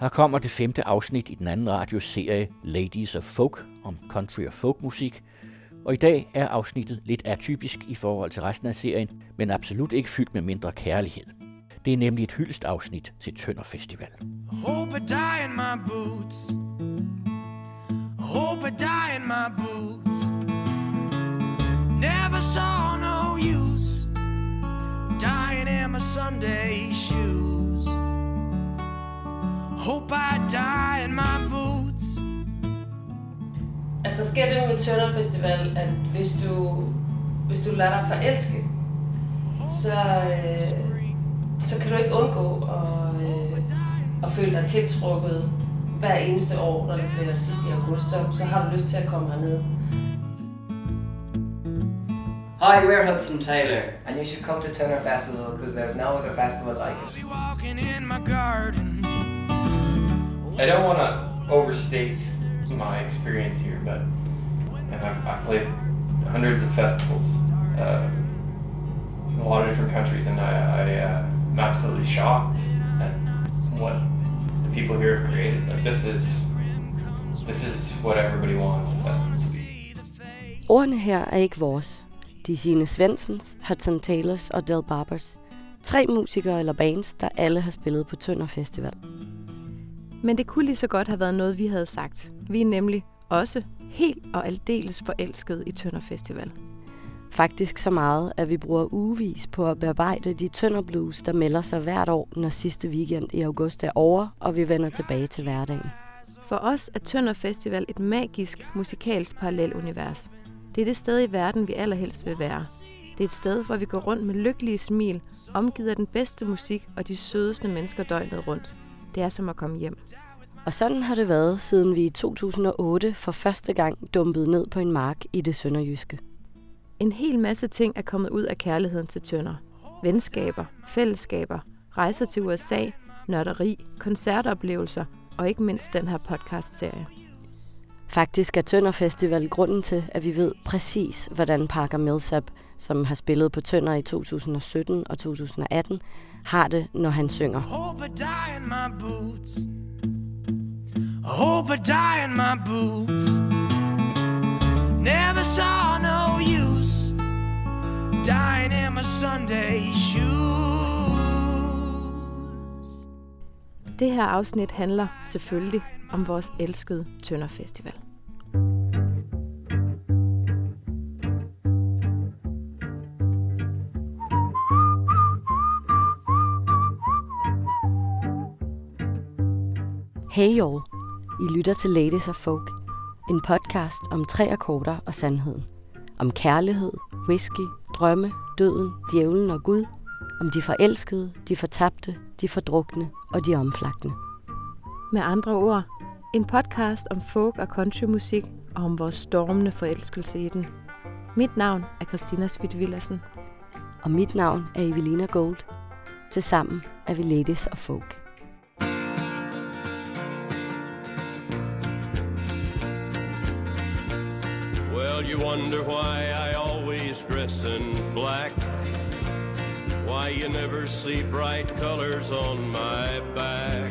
Her kommer det femte afsnit i den anden radioserie Ladies of Folk om country og folkmusik. Og i dag er afsnittet lidt atypisk i forhold til resten af serien, men absolut ikke fyldt med mindre kærlighed. Det er nemlig et hyldest afsnit til Tønder Festival. Hope I die in my boots. Hope I die in my boots. Never saw no use dying in my Sunday shoes. Hope I die in my boots. Altså, der sker det med Tønder Festival, at hvis du, hvis du lader dig forelske, så, øh, så kan du ikke undgå at, øh, at føle dig tiltrukket hver eneste år, når det bliver sidst i august, så, så har du lyst til at komme herned. Hi, we're Hudson Taylor, and you should come to Turner Festival because there's no other festival like it. I don't want to overstate my experience here, but and I've, I've played hundreds of festivals uh, in a lot of different countries, and I, I uh, I'm absolutely shocked at what the people here have created. Like this is this is what everybody wants a festival to be. Ordene her er ikke vores. De er Signe Svensens, Hudson Taylors og Del Barbers. Tre musikere eller bands, der alle har spillet på Tønder Festival. Men det kunne lige så godt have været noget, vi havde sagt. Vi er nemlig også helt og aldeles forelsket i Tønder Festival. Faktisk så meget, at vi bruger ugevis på at bearbejde de tønderblues, der melder sig hvert år, når sidste weekend i august er over, og vi vender tilbage til hverdagen. For os er Tønder Festival et magisk musikalsk parallelunivers. Det er det sted i verden, vi allerhelst vil være. Det er et sted, hvor vi går rundt med lykkelige smil, omgivet af den bedste musik og de sødeste mennesker døgnet rundt. Det er som at komme hjem. Og sådan har det været, siden vi i 2008 for første gang dumpede ned på en mark i det sønderjyske. En hel masse ting er kommet ud af kærligheden til Tønder. Venskaber, fællesskaber, rejser til USA, nørderi, koncertoplevelser og ikke mindst den her podcast-serie. Faktisk er Tønder Festival grunden til, at vi ved præcis, hvordan Parker Millsap, som har spillet på Tønder i 2017 og 2018, har det, når han synger. Hope I die in my boots. Hope I die in my boots. Never saw no use dying in my Sunday shoes. Det her afsnit handler selvfølgelig om vores elskede Tønder Festival. Hey y'all, I lytter til Ladies of Folk, en podcast om tre akkorder og sandheden. Om kærlighed, whisky, drømme, døden, djævlen og Gud. Om de forelskede, de fortabte, de fordrukne og de omflagtende. Med andre ord, en podcast om folk og countrymusik og om vores stormende forelskelse i den. Mit navn er Christina Svidt Villersen. Og mit navn er Evelina Gold. Tilsammen er vi Ladies of Folk. Well, you wonder why I always dress in black. Why you never see bright colors on my back.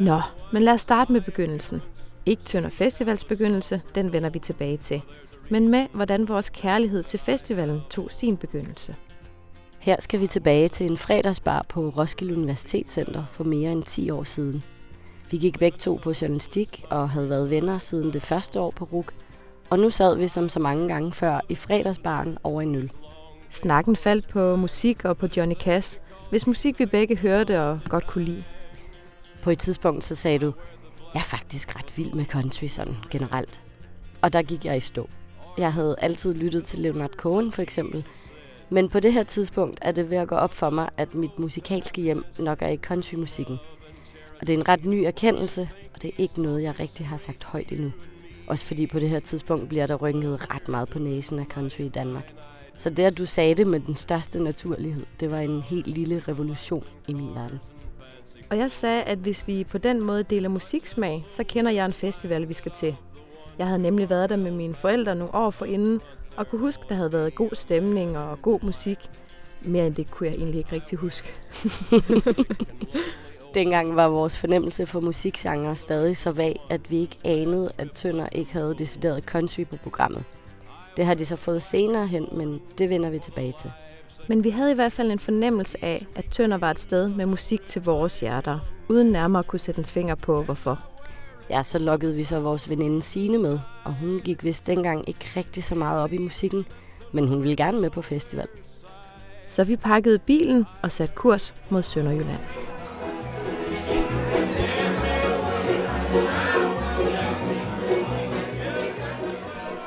Nå, men lad os starte med begyndelsen. Ikke Tønder Festivals begyndelse, den vender vi tilbage til. Men med, hvordan vores kærlighed til festivalen tog sin begyndelse. Her skal vi tilbage til en fredagsbar på Roskilde Universitetscenter for mere end 10 år siden. Vi gik begge to på journalistik og havde været venner siden det første år på RUK, og nu sad vi som så mange gange før i fredagsbaren over en øl. Snakken faldt på musik og på Johnny Cass, hvis musik vi begge hørte og godt kunne lide. På et tidspunkt så sagde du, jeg er faktisk ret vild med country sådan generelt. Og der gik jeg i stå. Jeg havde altid lyttet til Leonard Cohen for eksempel, men på det her tidspunkt er det ved at gå op for mig, at mit musikalske hjem nok er i countrymusikken. Og det er en ret ny erkendelse, og det er ikke noget, jeg rigtig har sagt højt endnu. Også fordi på det her tidspunkt bliver der rynket ret meget på næsen af country i Danmark. Så det, at du sagde det med den største naturlighed, det var en helt lille revolution i min verden. Og jeg sagde, at hvis vi på den måde deler musiksmag, så kender jeg en festival, vi skal til. Jeg havde nemlig været der med mine forældre nogle år forinden, og kunne huske, der havde været god stemning og god musik. Mere end det kunne jeg egentlig ikke rigtig huske. Dengang var vores fornemmelse for musikgenre stadig så vag, at vi ikke anede, at Tønder ikke havde decideret country på programmet. Det har de så fået senere hen, men det vender vi tilbage til. Men vi havde i hvert fald en fornemmelse af, at Tønder var et sted med musik til vores hjerter, uden nærmere at kunne sætte en finger på, hvorfor. Ja, så lokkede vi så vores veninde Sine med, og hun gik vist dengang ikke rigtig så meget op i musikken, men hun ville gerne med på festival. Så vi pakkede bilen og satte kurs mod Sønderjylland.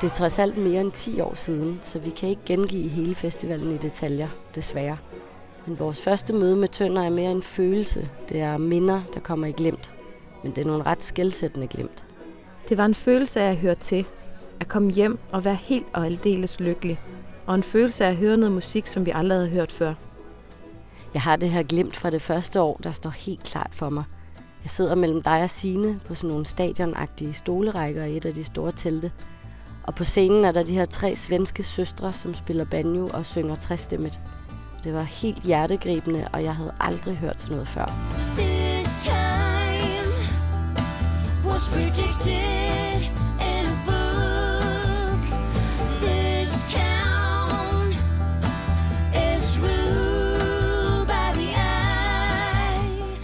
Det er trods alt mere end 10 år siden, så vi kan ikke gengive hele festivalen i detaljer, desværre. Men vores første møde med Tønder er mere en følelse. Det er minder, der kommer i glemt. Men det er nogle ret skældsættende glemt. Det var en følelse af at høre til, at komme hjem og være helt og aldeles lykkelig. Og en følelse af at høre noget musik, som vi aldrig havde hørt før. Jeg har det her glemt fra det første år, der står helt klart for mig. Jeg sidder mellem dig og Sine på sådan nogle stadionagtige stolerækker i et af de store telte. Og på scenen er der de her tre svenske søstre, som spiller banjo og synger træstemmet. Det var helt hjertegribende, og jeg havde aldrig hørt sådan noget før. This time was predicted in a book. This town is ruled by the eye.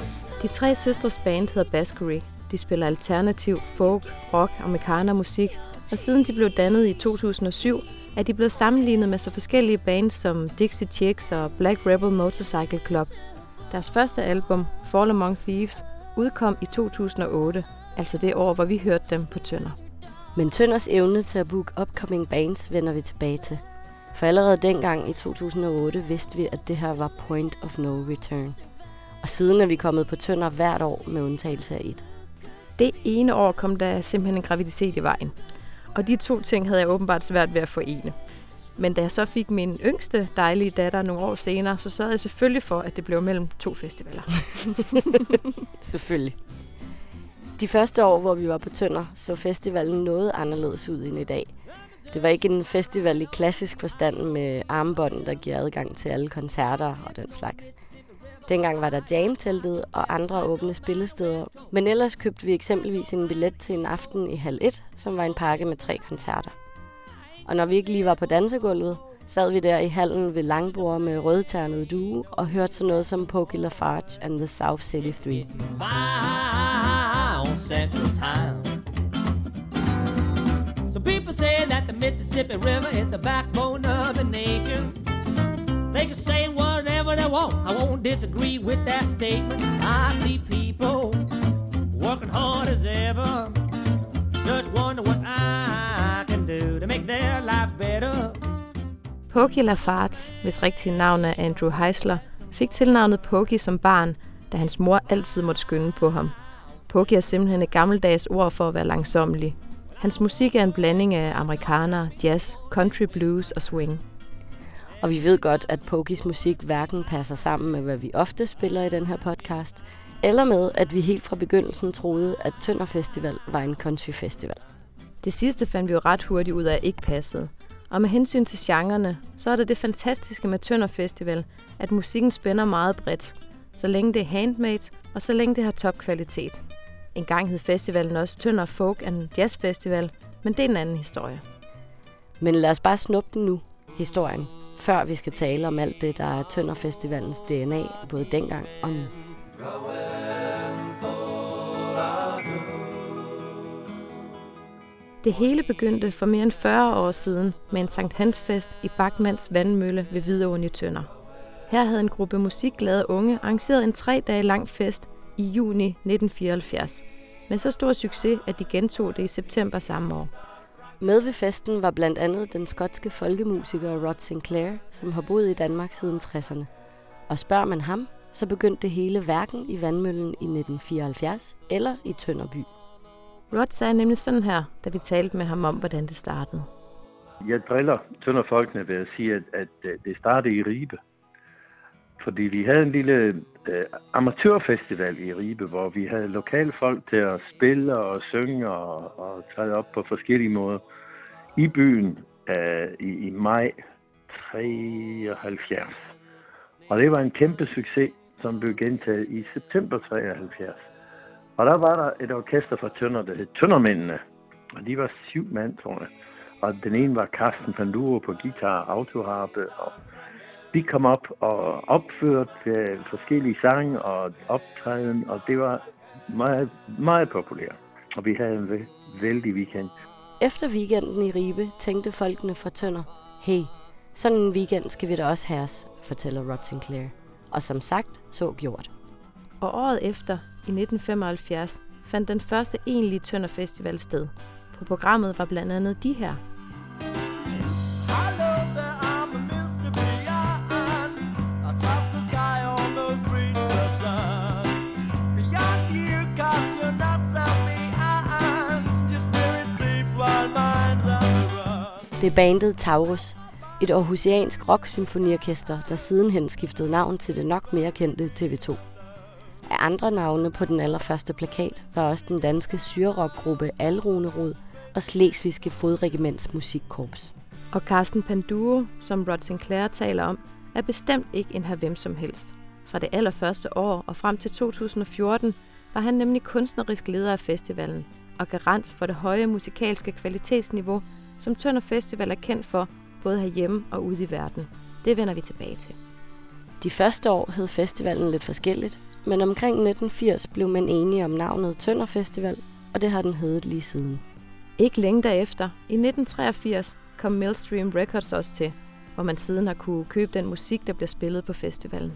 De tre søstres band hedder Baskery. De spiller alternativ, folk, rock og mekana musik, og siden de blev dannet i 2007, er de blevet sammenlignet med så forskellige bands som Dixie Chicks og Black Rebel Motorcycle Club. Deres første album, Fall Among Thieves, udkom i 2008, altså det år, hvor vi hørte dem på Tønder. Men Tønders evne til at booke upcoming bands vender vi tilbage til. For allerede dengang i 2008 vidste vi, at det her var point of no return. Og siden er vi kommet på Tønder hvert år med undtagelse af et. Det ene år kom der simpelthen en graviditet i vejen. Og de to ting havde jeg åbenbart svært ved at forene. Men da jeg så fik min yngste dejlige datter nogle år senere, så sørgede jeg selvfølgelig for, at det blev mellem to festivaler. Selvfølgelig. De første år, hvor vi var på Tønder, så festivalen noget anderledes ud end i dag. Det var ikke en festival i klassisk forstand med armbånd, der giver adgang til alle koncerter og den slags. Dengang var der jam-teltet og andre åbne spillesteder. Men ellers købte vi eksempelvis en billet til en aften i halv et, som var en pakke med tre koncerter. Og når vi ikke lige var på dansegulvet, sad vi der i hallen ved langbord med rødternede due og hørte sådan noget som Pokey Lafarge and the South City 3. So people say that the Mississippi River is the backbone of the nation. They can say whatever they want. I won't disagree with that statement. I see people working hard as ever. Just wonder what I can do to make their lives better. Pokey Lafarts, hvis rigtige navn er Andrew Heisler, fik tilnavnet Pokey som barn, da hans mor altid måtte skynde på ham. Pokey er simpelthen et gammeldags ord for at være langsomlig. Hans musik er en blanding af amerikaner, jazz, country blues og swing. Og vi ved godt, at Pokis musik hverken passer sammen med, hvad vi ofte spiller i den her podcast, eller med, at vi helt fra begyndelsen troede, at Tønder Festival var en country festival. Det sidste fandt vi jo ret hurtigt ud af ikke passede. Og med hensyn til genrerne, så er det det fantastiske med Tønder Festival, at musikken spænder meget bredt. Så længe det er handmade, og så længe det har topkvalitet. En gang hed festivalen også Tønder Folk and Jazz Festival, men det er en anden historie. Men lad os bare snuppe den nu, historien, før vi skal tale om alt det, der er Tønderfestivalens DNA, både dengang og nu. Det hele begyndte for mere end 40 år siden med en Sankt Hansfest i Bakmans Vandmølle ved Hvidovre i Tønder. Her havde en gruppe musikglade unge arrangeret en tre dage lang fest i juni 1974. Med så stor succes, at de gentog det i september samme år. Med ved festen var blandt andet den skotske folkemusiker Rod Sinclair, som har boet i Danmark siden 60'erne. Og spørger man ham, så begyndte det hele hverken i Vandmøllen i 1974 eller i Tønderby. Rod sagde nemlig sådan her, da vi talte med ham om, hvordan det startede. Jeg driller Tønderfolkene ved at sige, at, at øh, det startede i Ribe. Fordi vi havde en lille øh, amatørfestival i Ribe, hvor vi havde lokale folk til at spille og synge og, og træde op på forskellige måder i byen øh, i, i maj 73. Og det var en kæmpe succes, som blev gentaget i september 73. Og der var der et orkester fra Tønder, der hed Tøndermændene. Og de var syv mand, tror jeg. Og den ene var Carsten Panduro på guitar, autoharpe. Og vi kom op og opførte øh, forskellige sange og optræden, og det var meget, meget populært. Og vi havde en væ- vældig weekend. Efter weekenden i Ribe tænkte folkene fra Tønder, hey, sådan en weekend skal vi da også have os, fortæller Rod Sinclair. Og som sagt, så gjort. Og året efter, i 1975, fandt den første egentlige Tønder Festival sted. På programmet var blandt andet de her. Det er bandet Taurus, et aarhusiansk rock-symfoniorkester, der sidenhen skiftede navn til det nok mere kendte TV2. Af andre navne på den allerførste plakat var også den danske syrerockgruppe Alrunerod og Slesvigske Fodregiments Musikkorps. Og Carsten Panduro, som Rod Sinclair taler om, er bestemt ikke en her hvem som helst. Fra det allerførste år og frem til 2014 var han nemlig kunstnerisk leder af festivalen og garant for det høje musikalske kvalitetsniveau, som Tønder Festival er kendt for, både herhjemme og ude i verden. Det vender vi tilbage til. De første år hed festivalen lidt forskelligt, men omkring 1980 blev man enige om navnet Tønder Festival, og det har den heddet lige siden. Ikke længe derefter, i 1983, kom Millstream Records også til, hvor man siden har kunne købe den musik, der bliver spillet på festivalen.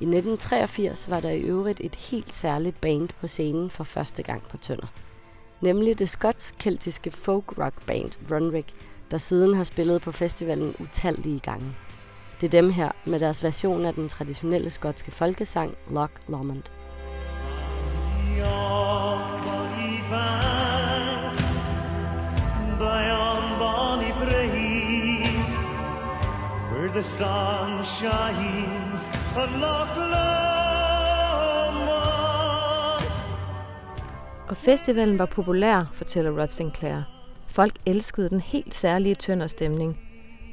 I 1983 var der i øvrigt et helt særligt band på scenen for første gang på Tønder. Nemlig det skotsk-keltiske folk-rock band Runrig, der siden har spillet på festivalen utallige gange. Det er dem her med deres version af den traditionelle skotske folkesang Loch Lomond. Where the sun shines on Loch Lomond. Og festivalen var populær, fortæller Rod Sinclair. Folk elskede den helt særlige tønderstemning.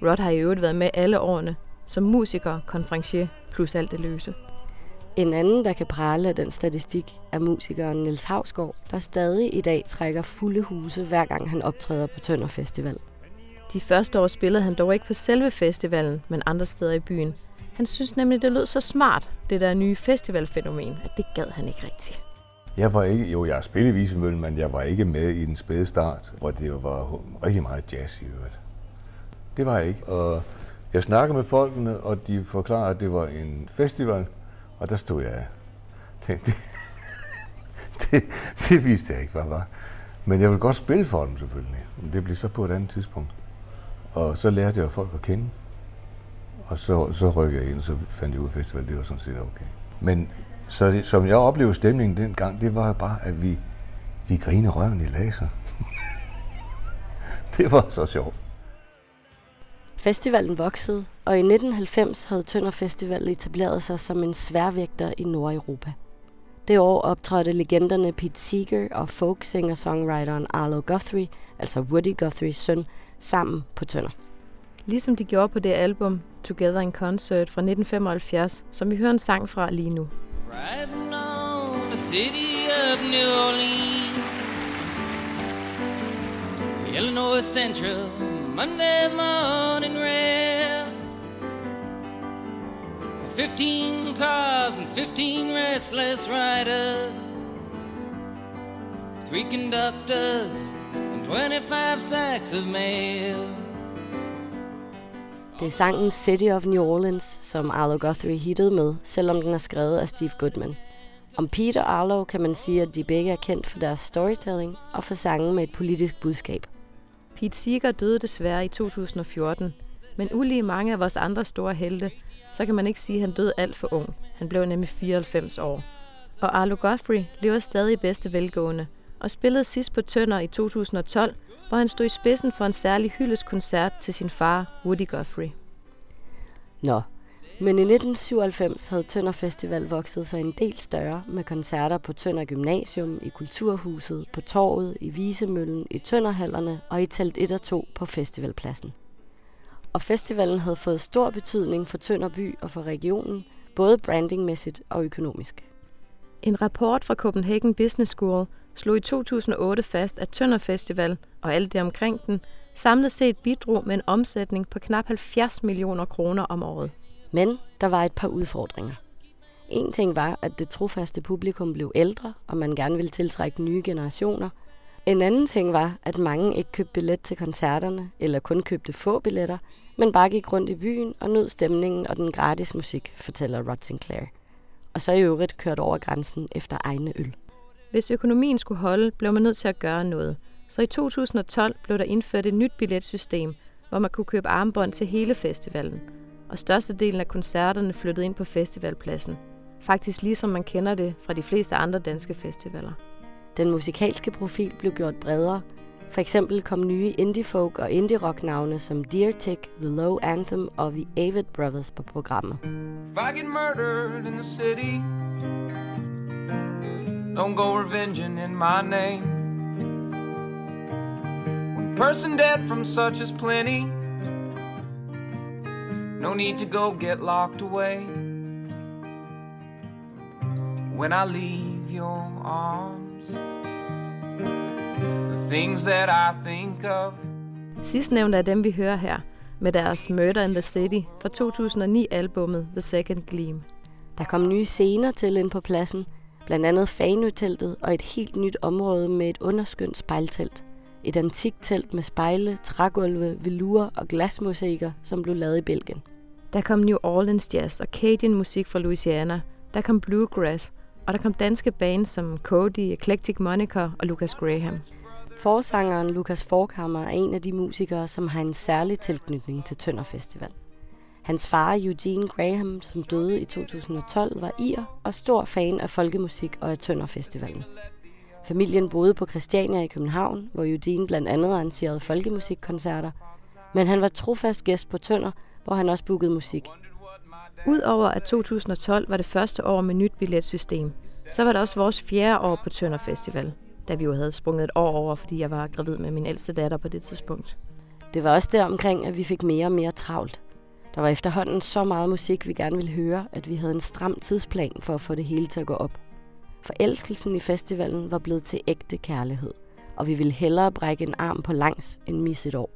Rod har i øvrigt været med alle årene, som musiker, konferencier plus alt det løse. En anden, der kan prale af den statistik, er musikeren Niels Havsgaard, der stadig i dag trækker fulde huse, hver gang han optræder på Tønder Festival. De første år spillede han dog ikke på selve festivalen, men andre steder i byen. Han synes nemlig, det lød så smart, det der nye festivalfænomen, at det gad han ikke rigtigt. Jeg var ikke, jo, jeg har spillet Visemøllen, men jeg var ikke med i den spæde start, hvor det var rigtig meget jazz i øvrigt. Det var jeg ikke, og jeg snakkede med folkene, og de forklarede, at det var en festival, og der stod jeg tænkte, det, det, det vidste jeg ikke, hvad var. Men jeg ville godt spille for dem selvfølgelig, men det blev så på et andet tidspunkt. Og så lærte jeg folk at kende, og så, så rykkede jeg ind, og så fandt jeg ud af festival, det var sådan set okay. Men så det, som jeg oplevede stemningen dengang, det var bare, at vi, vi grinede røven i laser. det var så sjovt. Festivalen voksede, og i 1990 havde Tønder Festival etableret sig som en sværvægter i Nordeuropa. Det år optrådte legenderne Pete Seeger og folk-singer-songwriteren Arlo Guthrie, altså Woody Guthrie's søn, sammen på Tønder. Ligesom de gjorde på det album Together in Concert fra 1975, som vi hører en sang fra lige nu. Riding on the city of New Orleans, Illinois Central, Monday morning rail. 15 cars and 15 restless riders, three conductors and 25 sacks of mail. Det er sangen City of New Orleans, som Arlo Guthrie hittede med, selvom den er skrevet af Steve Goodman. Om Pete og Arlo kan man sige, at de begge er kendt for deres storytelling og for sange med et politisk budskab. Pete Seeger døde desværre i 2014, men ulige mange af vores andre store helte, så kan man ikke sige, at han døde alt for ung. Han blev nemlig 94 år. Og Arlo Guthrie lever stadig i bedste velgående, og spillede sidst på Tønder i 2012, hvor han stod i spidsen for en særlig hyldeskoncert til sin far, Woody Guthrie. Nå, men i 1997 havde Tønder Festival vokset sig en del større med koncerter på Tønder Gymnasium, i Kulturhuset, på Torvet, i Visemøllen, i Tønderhallerne og i Telt 1 og 2 på festivalpladsen. Og festivalen havde fået stor betydning for Tønder by og for regionen, både brandingmæssigt og økonomisk. En rapport fra Copenhagen Business School slog i 2008 fast, at Tønder Festival og alt det omkring den samlet set bidrog med en omsætning på knap 70 millioner kroner om året. Men der var et par udfordringer. En ting var, at det trofaste publikum blev ældre, og man gerne ville tiltrække nye generationer. En anden ting var, at mange ikke købte billet til koncerterne, eller kun købte få billetter, men bare gik rundt i byen og nød stemningen og den gratis musik, fortæller Rod Sinclair. Og så i øvrigt kørt over grænsen efter egne øl. Hvis økonomien skulle holde, blev man nødt til at gøre noget. Så i 2012 blev der indført et nyt billetsystem, hvor man kunne købe armbånd til hele festivalen. Og størstedelen af koncerterne flyttede ind på festivalpladsen. Faktisk ligesom man kender det fra de fleste andre danske festivaler. Den musikalske profil blev gjort bredere. For eksempel kom nye indie-folk og indie-rock-navne som Dear Tick, The Low Anthem og The Avid Brothers på programmet. If I get murdered in the city, don't go revenging in my name. One person dead from such as plenty, no need to go get locked away. When I leave your arms, the things that I think of. Sidstnævnte er dem, vi hører her, med deres Murder in the City fra 2009-albummet The Second Gleam. Der kom nye scener til ind på pladsen, blandt andet Fanø-teltet og et helt nyt område med et underskønt spejltelt. Et antikt telt med spejle, trægulve, velurer og glasmosaikker, som blev lavet i Belgien. Der kom New Orleans Jazz og Cajun musik fra Louisiana. Der kom Bluegrass, og der kom danske bands som Cody, Eclectic Moniker og Lucas Graham. Forsangeren Lukas Forkhammer er en af de musikere, som har en særlig tilknytning til Tønder Festival. Hans far, Eugene Graham, som døde i 2012, var ir og stor fan af folkemusik og af Tønder Festivalen. Familien boede på Christiania i København, hvor Eugene blandt andet arrangerede folkemusikkoncerter, men han var trofast gæst på Tønder, hvor han også bookede musik. Udover at 2012 var det første år med nyt billetsystem, så var det også vores fjerde år på Tønder Festival, da vi jo havde sprunget et år over, fordi jeg var gravid med min ældste datter på det tidspunkt. Det var også der omkring, at vi fik mere og mere travlt. Der var efterhånden så meget musik, vi gerne ville høre, at vi havde en stram tidsplan for at få det hele til at gå op. Forelskelsen i festivalen var blevet til ægte kærlighed, og vi ville hellere brække en arm på langs end misse et år.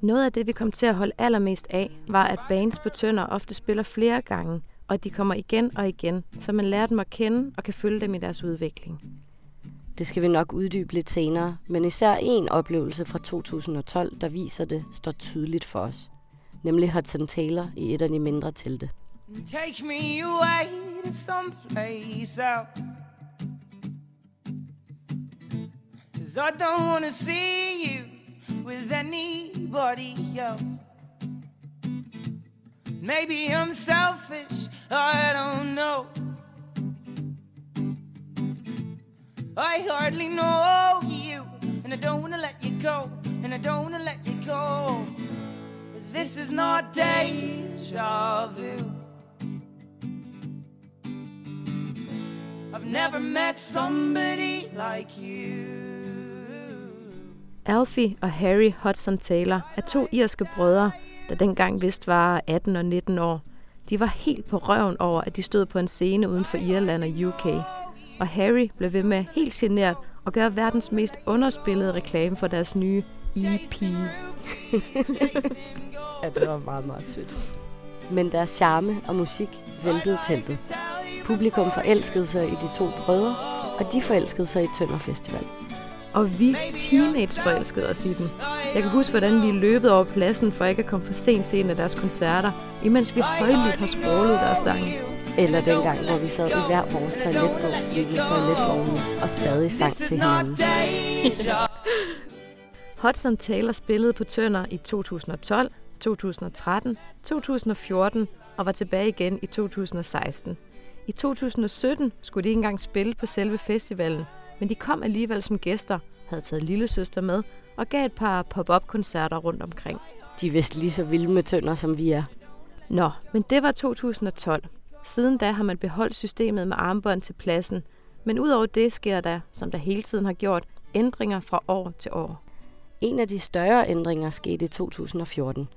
Noget af det, vi kom til at holde allermest af, var, at bands på Tønder ofte spiller flere gange, og at de kommer igen og igen, så man lærer dem at kende og kan følge dem i deres udvikling. Det skal vi nok uddybe lidt senere, men især en oplevelse fra 2012, der viser det, står tydeligt for os. Nemlig Hudson Taylor i et af de mindre telte. Take me away to some place out. Cause I don't wanna see you with anybody else. Maybe I'm selfish, I don't know. I hardly know you, and I don't wanna let you go, and I don't wanna let you go. This is not deja vu. I've never met somebody like you. Alfie og Harry Hudson Taylor er to irske brødre, der dengang vist var 18 og 19 år. De var helt på røven over, at de stod på en scene uden for Irland og UK. Og Harry blev ved med helt genert at gøre verdens mest underspillede reklame for deres nye EP. Ja, det var meget, meget sødt. Men deres charme og musik væltede teltet. Publikum forelskede sig i de to brødre, og de forelskede sig i Tønder Festival. Og vi teenage forelskede os i den. Jeg kan huske, hvordan vi løbet over pladsen for ikke at komme for sent til en af deres koncerter, imens vi højlydt har skrålet deres sange. Eller dengang, hvor vi sad i hver vores toiletbås i toiletvogne og stadig sang til hinanden. Hudson Taylor spillede på Tønder i 2012, 2013, 2014 og var tilbage igen i 2016. I 2017 skulle de ikke engang spille på selve festivalen, men de kom alligevel som gæster, havde taget lillesøster med og gav et par pop-up-koncerter rundt omkring. De er vist lige så vilde med Tønder, som vi er. Nå, men det var 2012. Siden da har man beholdt systemet med armbånd til pladsen, men udover det sker der, som der hele tiden har gjort, ændringer fra år til år. En af de større ændringer skete i 2014.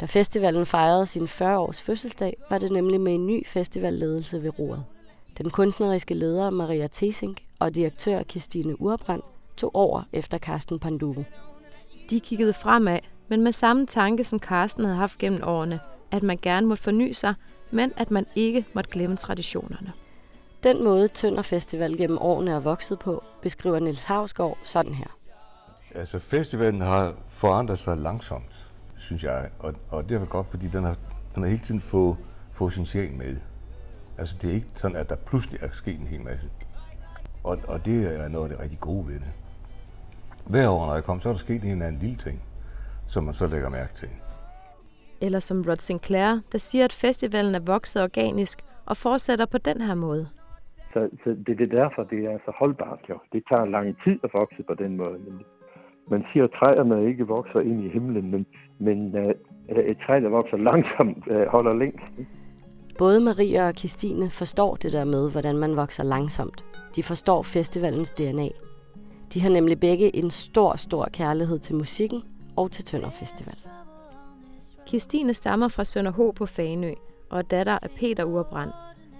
Da festivalen fejrede sin 40-års fødselsdag, var det nemlig med en ny festivalledelse ved roret. Den kunstneriske leder Maria Tesink og direktør Christine Urbrand tog over efter Carsten Panduvo. De kiggede fremad, men med samme tanke, som Carsten havde haft gennem årene, at man gerne måtte forny sig, men at man ikke måtte glemme traditionerne. Den måde Tønder Festival gennem årene er vokset på, beskriver Niels Havsgaard sådan her. Altså, festivalen har forandret sig langsomt, synes jeg, og, og det er godt, fordi den har, den har hele tiden fået, fået sin sjæl med. Altså, det er ikke sådan, at der pludselig er sket en hel masse. Og, og det er noget af det rigtig gode ved det. Hver år, når jeg kommer, så er der sket en eller anden lille ting, som man så lægger mærke til. Eller som Rod Sinclair, der siger, at festivalen er vokset organisk og fortsætter på den her måde. Så, så det, det er derfor, det er så holdbart jo. Det tager lang tid at vokse på den måde. Men man siger, at træerne ikke vokser ind i himlen, men, men uh, et træ, der vokser langsomt, uh, holder længst. Både Maria og Christine forstår det der med, hvordan man vokser langsomt. De forstår festivalens DNA. De har nemlig begge en stor, stor kærlighed til musikken og til Tønder Festival. Christine stammer fra Sønder H på Fanø og er datter af Peter Urbrand,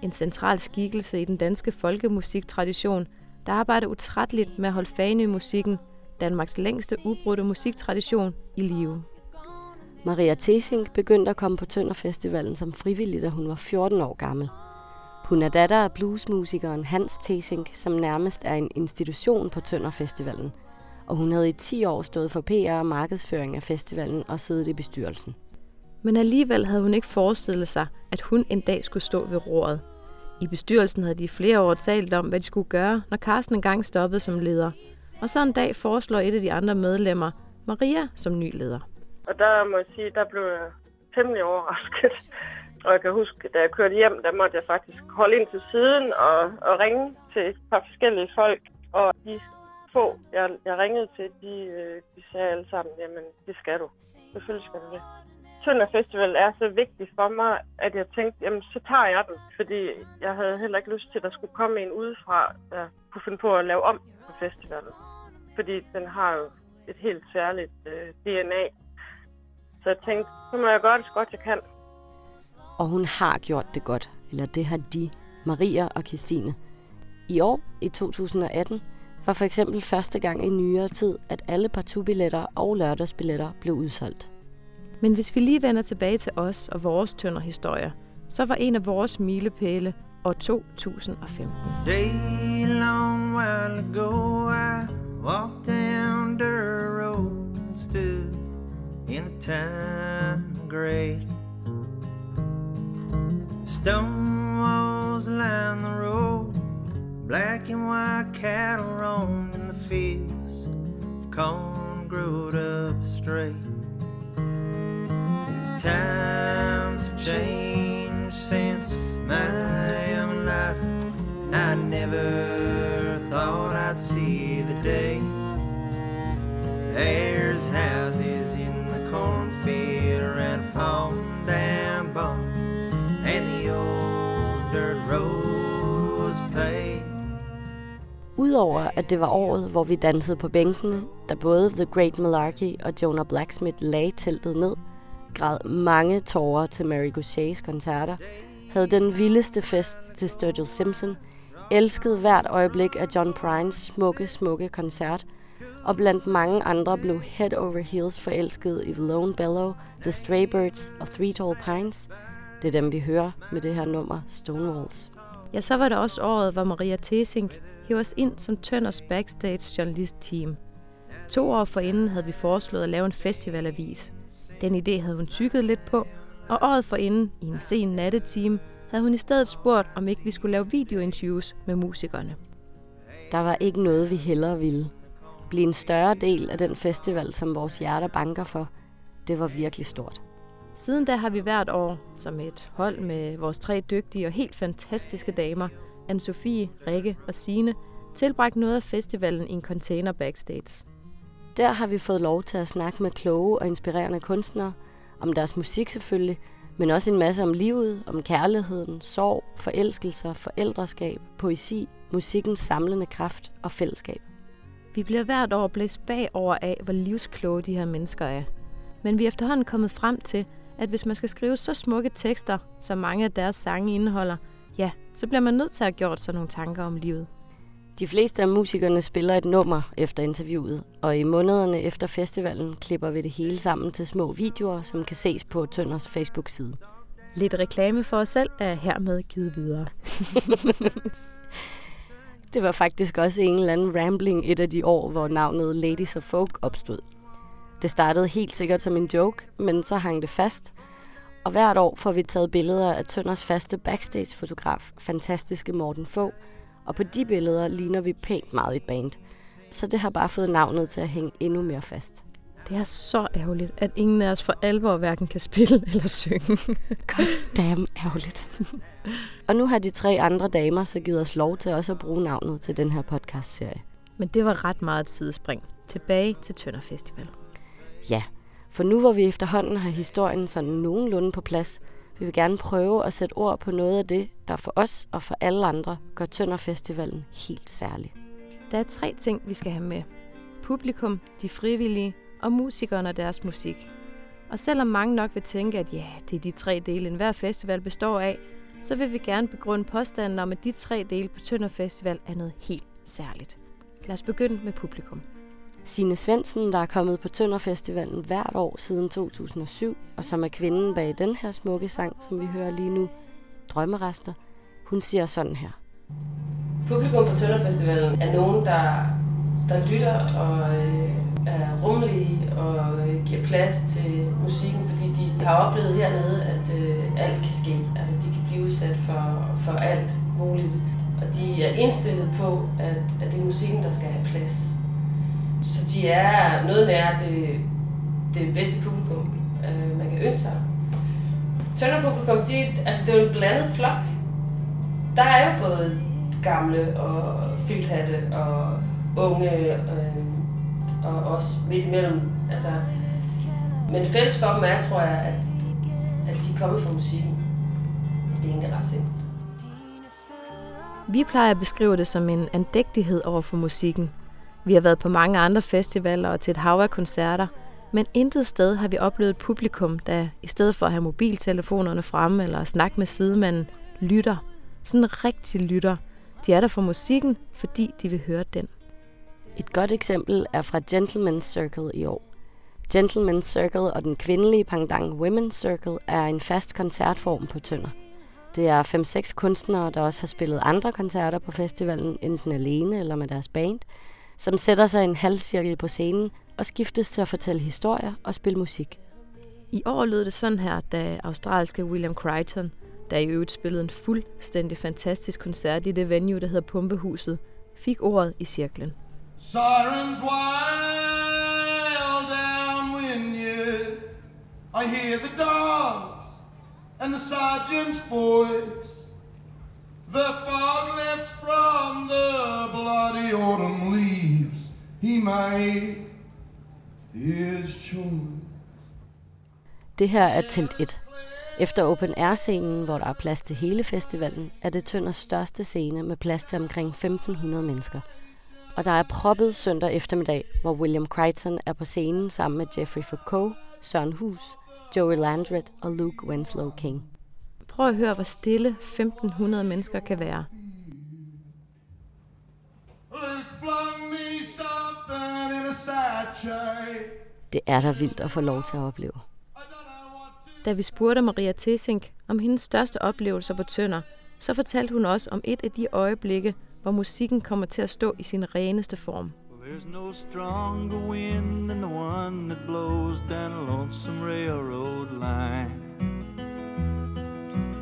en central skikkelse i den danske folkemusiktradition, der arbejder utrætteligt med at holde Fanø-musikken, Danmarks længste ubrudte musiktradition, i live. Maria Tesink begyndte at komme på Tønder Festivalen som frivillig, da hun var 14 år gammel. Hun er datter af bluesmusikeren Hans Tesink, som nærmest er en institution på Tønder Festivalen. Og hun havde i 10 år stået for PR og markedsføring af festivalen og siddet i bestyrelsen. Men alligevel havde hun ikke forestillet sig, at hun en dag skulle stå ved roret. I bestyrelsen havde de i flere år talt om, hvad de skulle gøre, når Carsten engang stoppede som leder. Og så en dag foreslår et af de andre medlemmer Maria som ny leder. Og der må jeg sige, der blev jeg temmelig overrasket. Og jeg kan huske, da jeg kørte hjem, der måtte jeg faktisk holde ind til siden og, og ringe til et par forskellige folk. Og de få, jeg, jeg ringede til, de, øh, de sagde alle sammen, jamen det skal du. Selvfølgelig skal du det. Tønder Festival er så vigtig for mig, at jeg tænkte, jamen så tager jeg den. Fordi jeg havde heller ikke lyst til, at der skulle komme en udefra, der kunne finde på at lave om på festivalen. Fordi den har jo et helt særligt øh, DNA. Så jeg tænkte, så må jeg gøre det så godt, jeg kan. Og hun har gjort det godt, eller det har de, Maria og Christine. I år, i 2018, var for eksempel første gang i nyere tid, at alle partubilletter og lørdagsbilletter blev udsolgt. Men hvis vi lige vender tilbage til os og vores tønder historier, så var en af vores milepæle år 2015. Day long while ago, I walked down the road and stood in a time great. Stone walls line the road, black and white cattle roamed in the fields, corn growed up straight. These times have changed since my young life. I never thought I'd see the day. There's houses in the cornfield and a fallen down barn, and the old dirt road was paved. Udover at det var året, hvor vi dansede på bænkene, da både The Great Malarkey og Jonah Blacksmith lagde teltet ned, græd mange tårer til Mary Gauchets koncerter, havde den vildeste fest til Sturgill Simpson, elskede hvert øjeblik af John Prines smukke, smukke koncert, og blandt mange andre blev head over heels forelsket i The Lone Bellow, The Stray Birds og Three Tall Pines. Det er dem, vi hører med det her nummer Stonewalls. Ja, så var det også året, hvor Maria Tesink hæv os ind som Tønders backstage journalist-team. To år forinden havde vi foreslået at lave en festivalavis. Den idé havde hun tykket lidt på, og året forinden, i en sen nattetime, havde hun i stedet spurgt, om ikke vi skulle lave videointerviews med musikerne. Der var ikke noget, vi hellere ville. Blive en større del af den festival, som vores hjerter banker for, det var virkelig stort. Siden da har vi hvert år, som et hold med vores tre dygtige og helt fantastiske damer, Anne-Sophie, Rikke og Sine, tilbragt noget af festivalen i en container backstage. Der har vi fået lov til at snakke med kloge og inspirerende kunstnere, om deres musik selvfølgelig, men også en masse om livet, om kærligheden, sorg, forelskelser, forældreskab, poesi, musikkens samlende kraft og fællesskab. Vi bliver hvert år blæst bagover af, hvor livskloge de her mennesker er. Men vi er efterhånden kommet frem til, at hvis man skal skrive så smukke tekster, som mange af deres sange indeholder, ja, så bliver man nødt til at have gjort sig nogle tanker om livet. De fleste af musikerne spiller et nummer efter interviewet, og i månederne efter festivalen klipper vi det hele sammen til små videoer, som kan ses på Tønders Facebook-side. Lidt reklame for os selv er hermed givet videre. Det var faktisk også en eller anden rambling et af de år, hvor navnet Ladies of Folk opstod. Det startede helt sikkert som en joke, men så hang det fast. Og hvert år får vi taget billeder af Tønders faste backstage-fotograf, fantastiske Morten Fogh, og på de billeder ligner vi pænt meget et band. Så det har bare fået navnet til at hænge endnu mere fast. Det er så ærgerligt, at ingen af os for alvor hverken kan spille eller synge. God damn ærgerligt. og nu har de tre andre damer så givet os lov til også at bruge navnet til den her podcast-serie. Men det var ret meget et sidespring. Tilbage til Tønder Festival. Ja, for nu hvor vi efterhånden har historien sådan nogenlunde på plads, vi vil gerne prøve at sætte ord på noget af det, der for os og for alle andre gør Tønderfestivalen helt særlig. Der er tre ting, vi skal have med. Publikum, de frivillige og musikerne og deres musik. Og selvom mange nok vil tænke, at ja, det er de tre dele, en hver festival består af, så vil vi gerne begrunde påstanden om, at de tre dele på Tønder Festival er noget helt særligt. Lad os begynde med publikum. Sine Svendsen, der er kommet på Tønder Festivalen hvert år siden 2007, og som er kvinden bag den her smukke sang, som vi hører lige nu, Drømmerester, hun siger sådan her. Publikum på Tønder Festivalen er nogen, der, der lytter og øh, er rummelige og øh, giver plads til musikken, fordi de har oplevet hernede, at øh, alt kan ske. Altså, de kan blive udsat for, for alt muligt. Og de er indstillet på, at, at det er musikken, der skal have plads. Så de er noget nær det, det bedste publikum, øh, man kan ønske sig. Tønder publikum, de, altså det er jo en blandet flok. Der er jo både gamle og filthatte og unge øh, og også midt imellem. Altså, men fælles for dem er, tror jeg, at, at de er kommet fra musikken. Det er egentlig ret simpelt. Vi plejer at beskrive det som en andægtighed over for musikken. Vi har været på mange andre festivaler og til et hav af koncerter, men intet sted har vi oplevet et publikum, der i stedet for at have mobiltelefonerne fremme eller snakke med sidemanden, lytter. Sådan en rigtig lytter. De er der for musikken, fordi de vil høre den. Et godt eksempel er fra Gentleman's Circle i år. Gentleman's Circle og den kvindelige pendant Women's Circle er en fast koncertform på Tønder. Det er 5-6 kunstnere, der også har spillet andre koncerter på festivalen, enten alene eller med deres band, som sætter sig i en halvcirkel på scenen og skiftes til at fortælle historier og spille musik. I år lød det sådan her, da australske William Crichton, der i øvrigt spillede en fuldstændig fantastisk koncert i det venue, der hedder Pumpehuset, fik ordet i cirklen. Sirens wild down Wynyard. I hear the dogs and the sergeant's voice. The fog lifts from the bloody autumn leaves. He made his choice. Det her er telt 1. Efter Open Air-scenen, hvor der er plads til hele festivalen, er det Tønders største scene med plads til omkring 1500 mennesker. Og der er proppet søndag eftermiddag, hvor William Crichton er på scenen sammen med Jeffrey Foucault, Søren Hus, Joey Landret og Luke Winslow King. Prøv at høre, hvor stille 1500 mennesker kan være. Det er da vildt at få lov til at opleve. Da vi spurgte Maria Tessink om hendes største oplevelser på Tønder, så fortalte hun også om et af de øjeblikke, hvor musikken kommer til at stå i sin reneste form. There's no stronger wind than the one that blows down a lonesome railroad line.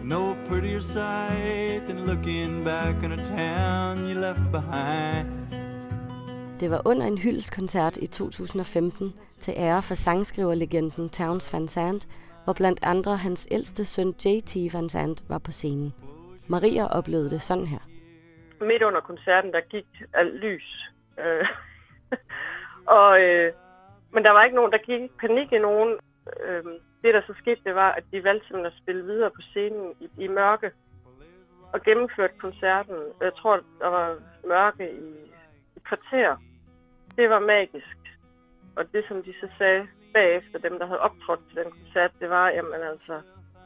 No prettier sight than looking back on a town you left behind. Det var under en hyldskoncert i 2015 til ære for sangskriverlegenden Towns Van Sant, hvor blandt andre hans ældste søn J.T. Van Sant var på scenen. Maria oplevede det sådan her. Midt under koncerten, der gik alt lys. Øh, og, øh, men der var ikke nogen, der gik ikke panik i nogen. Øh, det, der så skete, det var, at de valgte simpelthen at spille videre på scenen i, i mørke og gennemførte koncerten. Jeg tror, der var mørke i et kvarter. Det var magisk. Og det, som de så sagde, bagefter, dem der havde optrådt til den koncert, det var, jamen altså,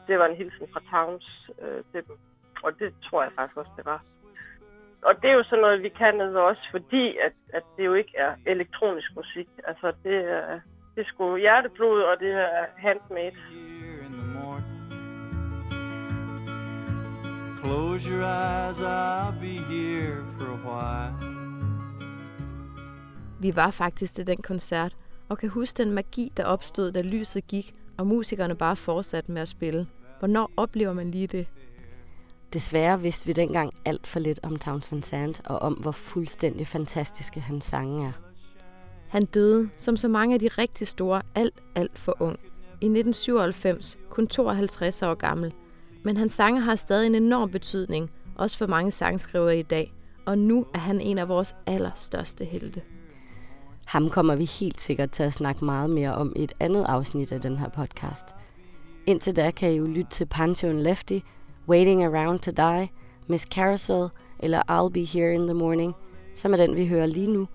det var en hilsen fra Towns øh, til dem. Og det tror jeg faktisk også, det var. Og det er jo sådan noget, vi kan nede også, fordi at, at det jo ikke er elektronisk musik. Altså, det er, det sgu hjerteblod, og det er handmade. Close your eyes, I'll be here for a while. Vi var faktisk til den koncert, og kan huske den magi, der opstod, da lyset gik, og musikerne bare fortsatte med at spille. Hvornår oplever man lige det? Desværre vidste vi dengang alt for lidt om Towns Van Sant og om, hvor fuldstændig fantastiske hans sange er. Han døde, som så mange af de rigtig store, alt, alt for ung. I 1997, kun 52 år gammel. Men hans sange har stadig en enorm betydning, også for mange sangskrivere i dag. Og nu er han en af vores allerstørste helte. Ham kommer vi helt sikkert til at snakke meget mere om i et andet afsnit af den her podcast. Indtil da kan I jo lytte til Pantheon Lefty, Waiting Around to Die, Miss Carousel eller I'll Be Here in the Morning, som er den, vi hører lige nu,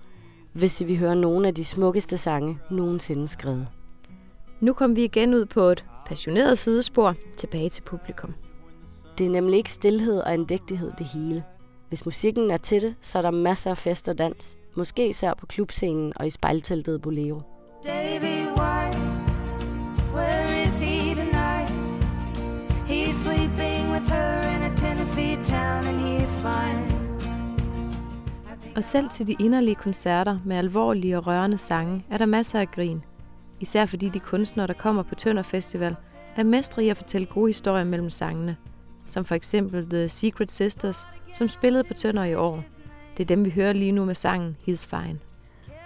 hvis vi hører nogle af de smukkeste sange nogensinde skrevet. Nu kom vi igen ud på et passioneret sidespor tilbage til publikum. Det er nemlig ikke stillhed og andægtighed det hele. Hvis musikken er til det, så er der masser af fest og dans. Måske især på klubscenen og i spejlteltet Bolero. Davy White, where is he tonight? He's sleeping with her in a Tennessee town and he's fine. Og selv til de inderlige koncerter med alvorlige og rørende sange er der masser af grin. Især fordi de kunstnere, der kommer på Tønder Festival, er mestre i at fortælle gode historier mellem sangene. Som for eksempel The Secret Sisters, som spillede på Tønder i år. Det er dem, vi hører lige nu med sangen He's Fine.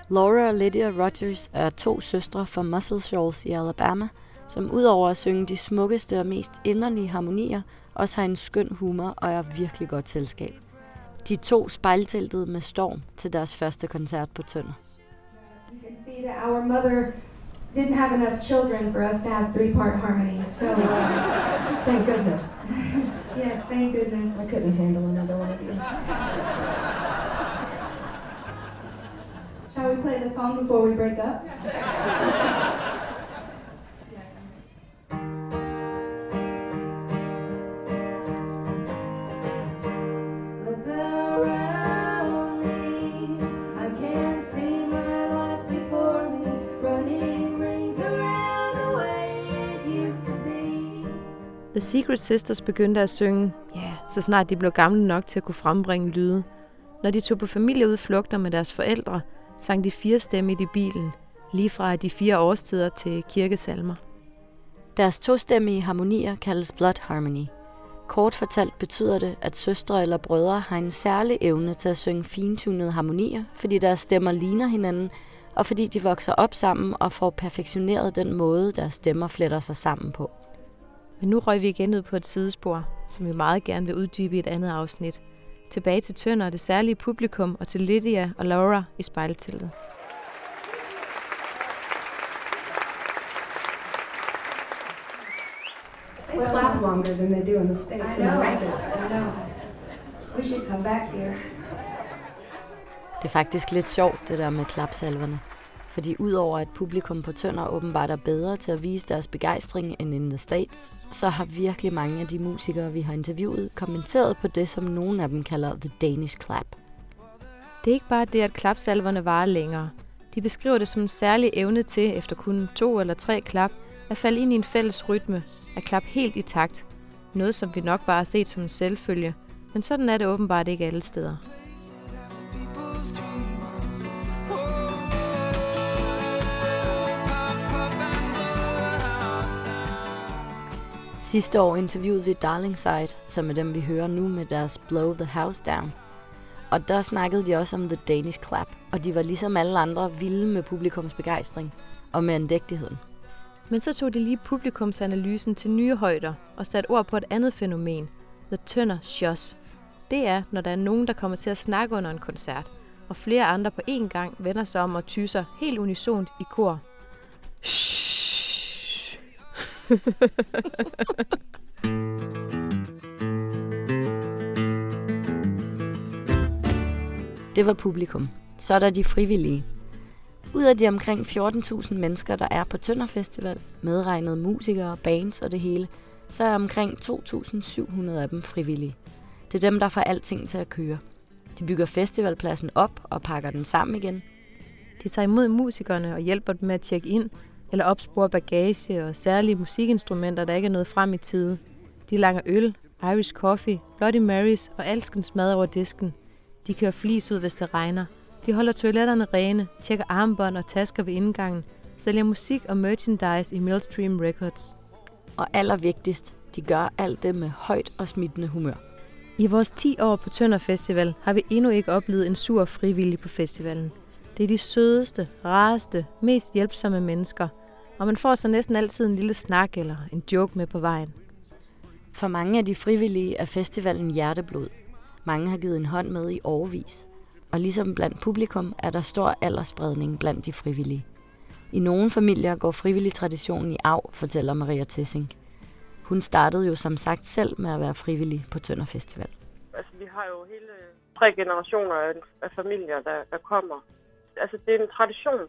Laura og Lydia Rogers er to søstre fra Muscle Shoals i Alabama, som udover at synge de smukkeste og mest inderlige harmonier, også har en skøn humor og er virkelig godt selskab. De to spejlteltede med storm til deres første koncert på Tønder. You can see that our mother didn't have enough children for us to have three-part harmonies, so uh, thank goodness. yes, thank goodness. I couldn't handle another one of you. Shall we play the song before we break up? The Secret Sisters begyndte at synge, ja, så snart de blev gamle nok til at kunne frembringe lyde. Når de tog på familieudflugter med deres forældre, sang de fire stemme i bilen, lige fra de fire årstider til kirkesalmer. Deres tostemmige harmonier kaldes blood harmony. Kort fortalt betyder det, at søstre eller brødre har en særlig evne til at synge fintunede harmonier, fordi deres stemmer ligner hinanden, og fordi de vokser op sammen og får perfektioneret den måde, deres stemmer fletter sig sammen på. Men nu røg vi igen ud på et sidespor, som vi meget gerne vil uddybe i et andet afsnit. Tilbage til Tønder og det særlige publikum og til Lydia og Laura i spejlteltet. They clap longer than they do in the States. I know. I know. We should come back here. Det er faktisk lidt sjovt, det der med klapsalverne. Fordi udover at publikum på Tønder åbenbart er bedre til at vise deres begejstring end in the States, så har virkelig mange af de musikere, vi har interviewet, kommenteret på det, som nogle af dem kalder the Danish clap. Det er ikke bare det, at klapsalverne varer længere. De beskriver det som en særlig evne til, efter kun to eller tre klap, at falde ind i en fælles rytme, at klappe helt i takt. Noget, som vi nok bare har set som en selvfølge, men sådan er det åbenbart ikke alle steder. Sidste år interviewede vi Darlingside, som er dem, vi hører nu med deres Blow the House Down. Og der snakkede de også om The Danish Clap, og de var ligesom alle andre vilde med publikums begejstring og med andægtigheden. Men så tog de lige publikumsanalysen til nye højder og satte ord på et andet fænomen, The Tønder Shoss. Det er, når der er nogen, der kommer til at snakke under en koncert, og flere andre på én gang vender sig om og tyser helt unisont i kor. Det var publikum. Så er der de frivillige. Ud af de omkring 14.000 mennesker, der er på Tønder Festival, medregnet musikere, bands og det hele, så er omkring 2.700 af dem frivillige. Det er dem, der får alting til at køre. De bygger festivalpladsen op og pakker den sammen igen. De tager imod musikerne og hjælper dem med at tjekke ind, eller opspore bagage og særlige musikinstrumenter, der ikke er nået frem i tide. De langer øl, Irish coffee, Bloody Marys og alskens mad over disken. De kører flis ud, hvis det regner. De holder toiletterne rene, tjekker armbånd og tasker ved indgangen, sælger musik og merchandise i Millstream Records. Og allervigtigst, de gør alt det med højt og smittende humør. I vores 10 år på Tønder Festival har vi endnu ikke oplevet en sur frivillig på festivalen. Det er de sødeste, rareste, mest hjælpsomme mennesker, og man får så næsten altid en lille snak eller en joke med på vejen. For mange af de frivillige er festivalen hjerteblod. Mange har givet en hånd med i årvis. Og ligesom blandt publikum er der stor aldersspredning blandt de frivillige. I nogle familier går frivillig traditionen i arv, fortæller Maria Tessing. Hun startede jo som sagt selv med at være frivillig på Tønder Festival. Altså, vi har jo hele tre generationer af, af familier, der, der kommer. Altså, det er en tradition.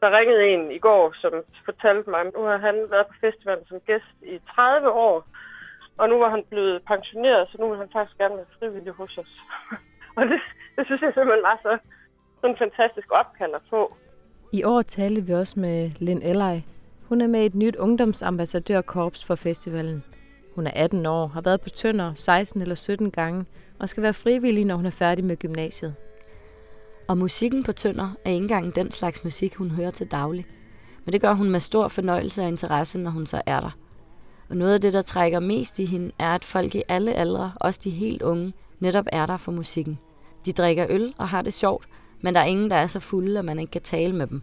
Der ringede en i går, som fortalte mig, at nu har han været på festivalen som gæst i 30 år, og nu var han blevet pensioneret, så nu vil han faktisk gerne være frivillig hos os. og det, det synes jeg simpelthen var så sådan en fantastisk opkalder på. I år talte vi også med Lynn Ellej. Hun er med i et nyt ungdomsambassadørkorps for festivalen. Hun er 18 år, har været på Tønder 16 eller 17 gange, og skal være frivillig, når hun er færdig med gymnasiet. Og musikken på Tønder er ikke engang den slags musik, hun hører til daglig. Men det gør hun med stor fornøjelse og interesse, når hun så er der. Og noget af det, der trækker mest i hende, er, at folk i alle aldre, også de helt unge, netop er der for musikken. De drikker øl og har det sjovt, men der er ingen, der er så fulde, at man ikke kan tale med dem.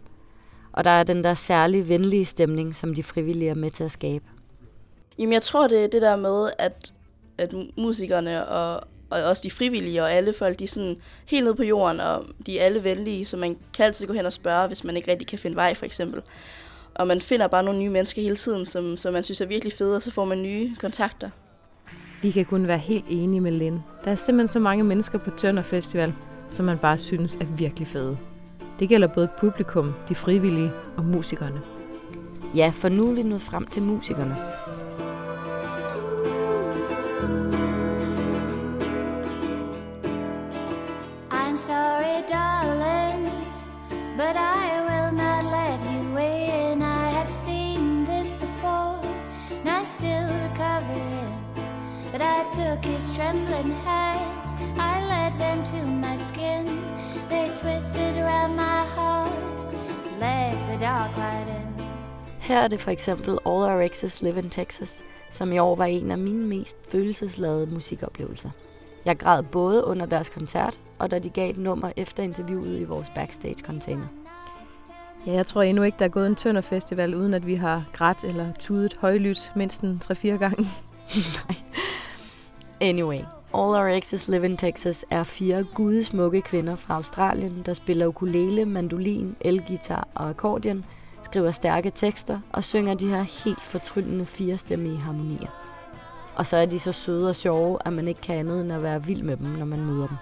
Og der er den der særlig venlige stemning, som de frivillige er med til at skabe. Jamen, jeg tror, det er det der med, at, at musikerne og, og også de frivillige og alle folk, de er sådan helt nede på jorden, og de er alle venlige, så man kan altid gå hen og spørge, hvis man ikke rigtig kan finde vej, for eksempel. Og man finder bare nogle nye mennesker hele tiden, som, som man synes er virkelig fede, og så får man nye kontakter. Vi kan kun være helt enige med Lynn. Der er simpelthen så mange mennesker på Tønder Festival, som man bare synes er virkelig fede. Det gælder både publikum, de frivillige og musikerne. Ja, for nu er vi nået frem til musikerne. But I will not let you in. I have seen this before, and I'm still recovering. But I took his trembling hands, I led them to my skin. They twisted around my heart to let the dark light in. Her er det for eksempel All Our Exes Live in Texas, som i år var en af mine mest følelsesladede musikoplevelser. Jeg græd både under deres koncert, og da de gav et nummer efter interviewet i vores backstage-container. Ja, jeg tror endnu ikke, der er gået en Tønder Festival, uden at vi har grædt eller tudet højlydt mindst en 3-4 gange. Anyway, All Our Exes Live in Texas er fire gudesmukke kvinder fra Australien, der spiller ukulele, mandolin, elgitar og akkordeon, skriver stærke tekster og synger de her helt fortryllende firestemmige harmonier. Og så er de så søde og sjove, at man ikke kan andet end at være vild med dem, når man møder dem.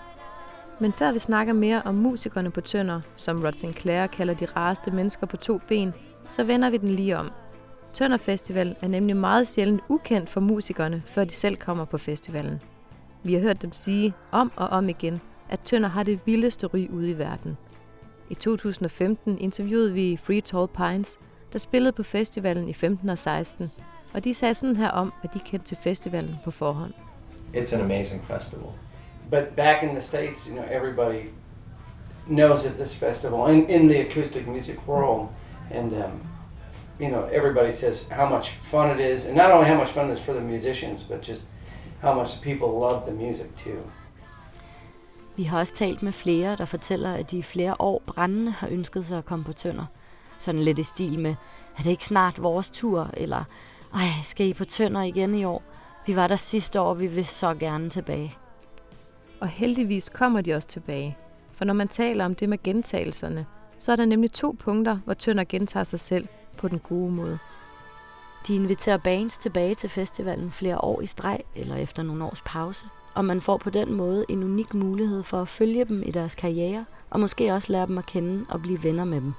Men før vi snakker mere om musikerne på Tønder, som Rod Sinclair kalder de rareste mennesker på to ben, så vender vi den lige om. Tønder Festival er nemlig meget sjældent ukendt for musikerne, før de selv kommer på festivalen. Vi har hørt dem sige om og om igen, at Tønder har det vildeste ry ude i verden. I 2015 interviewede vi Free Tall Pines, der spillede på festivalen i 15 og 16, og de sagde sådan her om, hvad de kendte til festivalen på forhånd. It's an amazing festival. But back in the States, you know, everybody knows of this festival in, in the acoustic music world. And, um, you know, everybody says how much fun it is. And not only how much fun it is for the musicians, but just how much people love the music too. Vi har også talt med flere, der fortæller, at de i flere år brændende har ønsket sig at komme på Tønder. Sådan lidt i stil med, er det ikke snart vores tur? Eller, ej, skal I på Tønder igen i år? Vi var der sidste år, vi vil så gerne tilbage. Og heldigvis kommer de også tilbage. For når man taler om det med gentagelserne, så er der nemlig to punkter, hvor Tønder gentager sig selv på den gode måde. De inviterer bands tilbage til festivalen flere år i streg eller efter nogle års pause, og man får på den måde en unik mulighed for at følge dem i deres karriere og måske også lære dem at kende og blive venner med dem.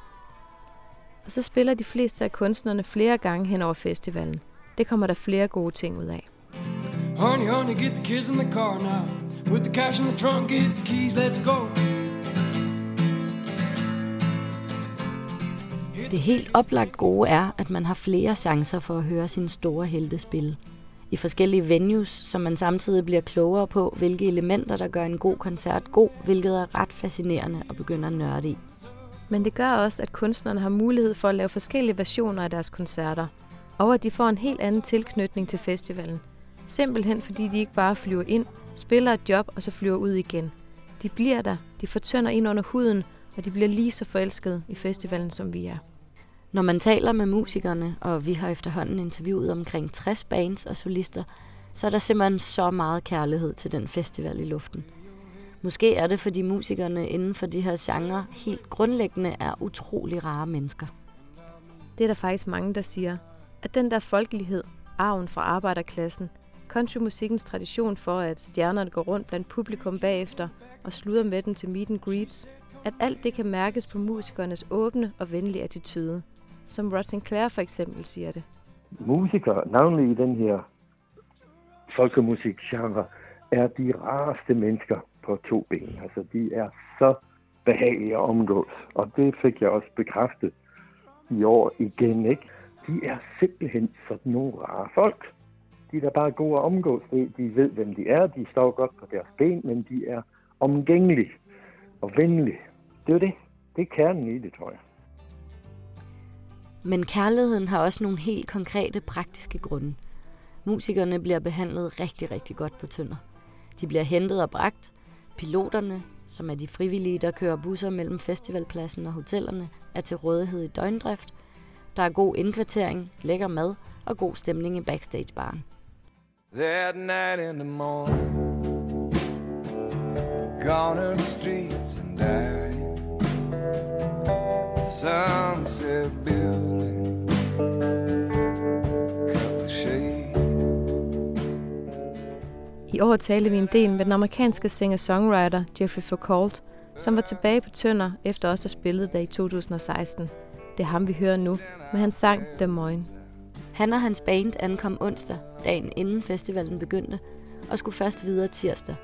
Og så spiller de fleste af kunstnerne flere gange hen over festivalen. Det kommer der flere gode ting ud af. Honey, honey, get the kids in the car now. Put the cash in the trunk, get the keys, let's go. Det helt oplagt gode er, at man har flere chancer for at høre sine store helte spille. I forskellige venues, så man samtidig bliver klogere på, hvilke elementer, der gør en god koncert god, hvilket er ret fascinerende at begynde at nørde i. Men det gør også, at kunstnerne har mulighed for at lave forskellige versioner af deres koncerter, og at de får en helt anden tilknytning til festivalen. Simpelthen fordi de ikke bare flyver ind, spiller et job og så flyver ud igen. De bliver der, de fortønder ind under huden, og de bliver lige så forelskede i festivalen, som vi er. Når man taler med musikerne, og vi har efterhånden interviewet omkring 60 bands og solister, så er der simpelthen så meget kærlighed til den festival i luften. Måske er det, fordi musikerne inden for de her genrer helt grundlæggende er utrolig rare mennesker. Det er der faktisk mange, der siger, at den der folkelighed, arven fra arbejderklassen, countrymusikkens tradition for, at stjernerne går rundt blandt publikum bagefter og sluder med dem til meet and greets, at alt det kan mærkes på musikernes åbne og venlige attitude. Som Rod Sinclair for eksempel siger det. Musikere, navnlig i den her folkemusikgenre, er de rareste mennesker på to ben. Altså, de er så behagelige at omgås. Og det fik jeg også bekræftet i år igen, ikke? De er simpelthen sådan nogle rare folk. De er da bare gode at omgås. De de ved, hvem de er. De står godt på deres ben, men de er omgængelige og venlige. Det er det. Det er kernen i det, tror jeg. Men kærligheden har også nogle helt konkrete, praktiske grunde. Musikerne bliver behandlet rigtig, rigtig godt på Tønder. De bliver hentet og bragt. Piloterne, som er de frivillige, der kører busser mellem festivalpladsen og hotellerne, er til rådighed i døgndrift. Der er god indkvartering, lækker mad og god stemning i backstage-baren. That night in the morning, gone the streets and died. Sunset building, I år talte vi en del med den amerikanske singer-songwriter Jeffrey Foucault, som var tilbage på Tønder efter også at have spillet der i 2016. Det er ham, vi hører nu, med hans sang Des Moines. Han og hans band ankom onsdag, dagen inden festivalen begyndte, og skulle først videre tirsdag.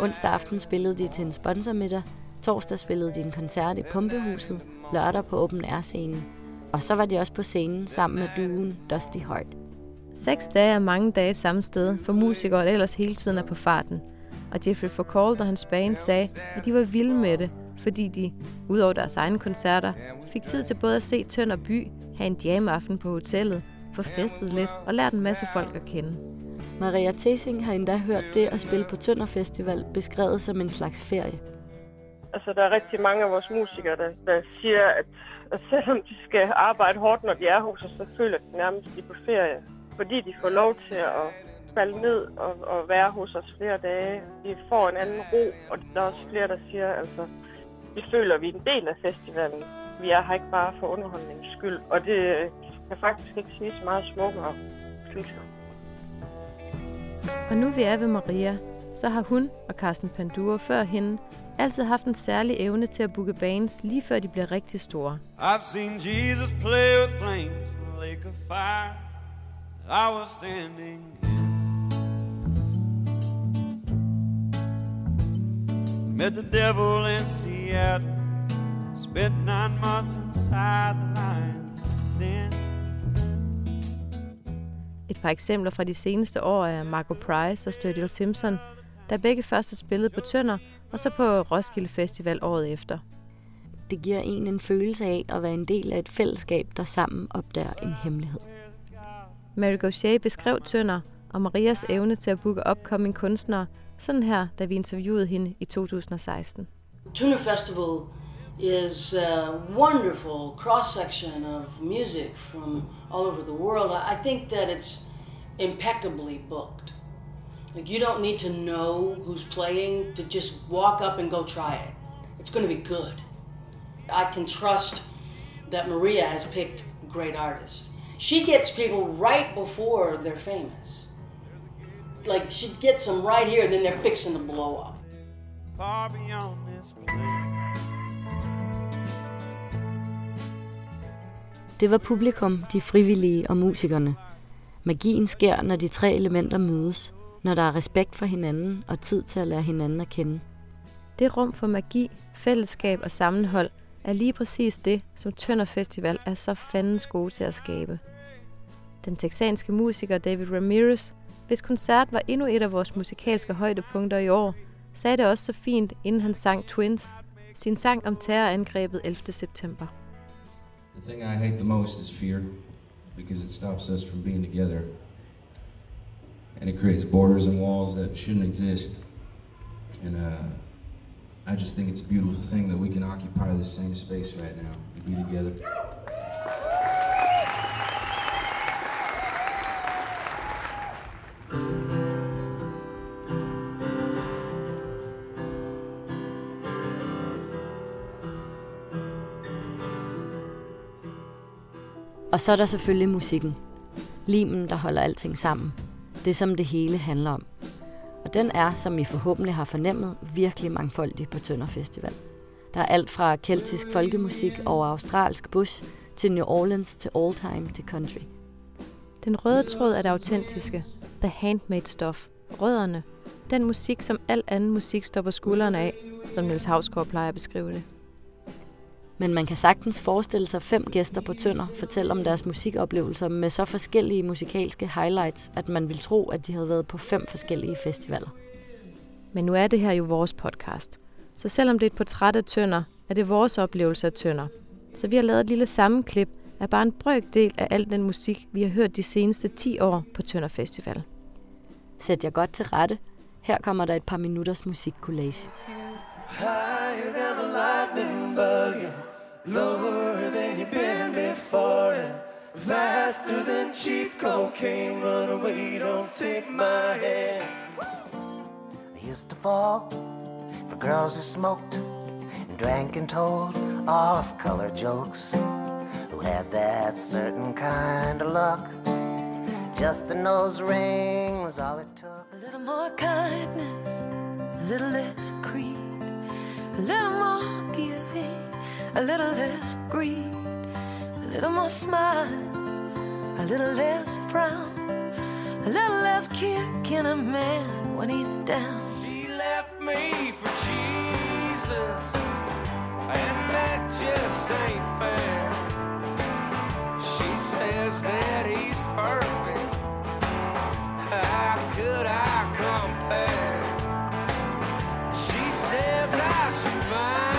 Onsdag aften spillede de til en sponsormiddag, torsdag spillede de en koncert i Pumpehuset, lørdag på Open Air scenen. Og så var de også på scenen sammen med duen Dusty Heart. Seks dage er mange dage samme sted for musikere, der ellers hele tiden er på farten. Og Jeffrey Foucault og hans band sagde, at de var vilde med det, fordi de, udover deres egne koncerter, fik tid til både at se Tønder by, have en jam-aften på hotellet, få festet lidt og lært en masse folk at kende. Maria Tesing har endda hørt det at spille på Tønder Festival beskrevet som en slags ferie. Altså, der er rigtig mange af vores musikere, der, der siger, at, at selvom de skal arbejde hårdt, når de er hos os, så føler de nærmest, at de er på ferie. Fordi de får lov til at falde ned og, og være hos os flere dage. De får en anden ro, og der er også flere, der siger, altså, vi føler, at vi er en del af festivalen. Vi er her ikke bare for underholdningens skyld, og det kan faktisk ikke sige så meget smukkere, synes jeg. Og nu vi er ved Maria, så har hun og Carsten Panduro før hende altid haft en særlig evne til at booke bands lige før de bliver rigtig store. I've seen Jesus play with flames in a lake of fire. I was standing in. Met the devil in Seattle. Spent nine months inside the lion's den. Et par eksempler fra de seneste år er Marco Price og Sturgill Simpson, der begge først har spillet på Tønder, og så på Roskilde Festival året efter. Det giver en en følelse af at være en del af et fællesskab, der sammen opdager en hemmelighed. Mary Gauthier beskrev Tønder og Marias evne til at booke opkommende kunstnere, sådan her, da vi interviewede hende i 2016. Tønder Festival is a wonderful cross section of music from all over the world. I think that it's impeccably booked. Like you don't need to know who's playing to just walk up and go try it. It's going to be good. I can trust that Maria has picked great artists. She gets people right before they're famous. Like she gets them right here, and then they're fixing to blow up. Far beyond this Det var publikum, de frivillige og musikerne. Magien sker, når de tre elementer mødes, når der er respekt for hinanden og tid til at lære hinanden at kende. Det rum for magi, fællesskab og sammenhold – er lige præcis det, som Tønder Festival er så fandens gode til at skabe. Den texanske musiker David Ramirez, hvis koncert var endnu et af vores musikalske højdepunkter i år, sagde det også så fint, inden han sang Twins, sin sang om terrorangrebet 11. september. The thing I hate the most is fear, because it stops us from being together. And it creates borders and walls that shouldn't exist. And uh, I just think it's a beautiful thing that we can occupy the same space right now and be together. Og så er der selvfølgelig musikken. Limen, der holder alting sammen. Det som det hele handler om. Og den er, som I forhåbentlig har fornemmet, virkelig mangfoldig på Tønder Festival. Der er alt fra keltisk folkemusik over australsk bush til New Orleans til all time til country. Den røde tråd er det autentiske. The handmade stuff. Rødderne. Den musik, som al anden musik står på skuldrene af, som Niels Havsgaard plejer at beskrive det. Men man kan sagtens forestille sig fem gæster på Tønder fortælle om deres musikoplevelser med så forskellige musikalske highlights, at man vil tro, at de havde været på fem forskellige festivaler. Men nu er det her jo vores podcast. Så selvom det er et portræt af Tønder, er det vores oplevelse af Tønder. Så vi har lavet et lille sammenklip af bare en brøkdel af al den musik, vi har hørt de seneste 10 år på Tønder Festival. Sæt jer godt til rette. Her kommer der et par minutters musikkollage. Higher than a lightning bug and lower than you've been before and faster than cheap cocaine. Run away, don't take my hand. I used to fall for girls who smoked and drank and told off-color jokes, who had that certain kind of luck. Just a nose ring was all it took. A little more kindness, a little less greed, a little more giving, a little less greed, a little more smile, a little less frown, a little less kick in a man when he's down. She left me for Jesus, and that just ain't fair. She says that he's perfect. How could I compare? She says I should find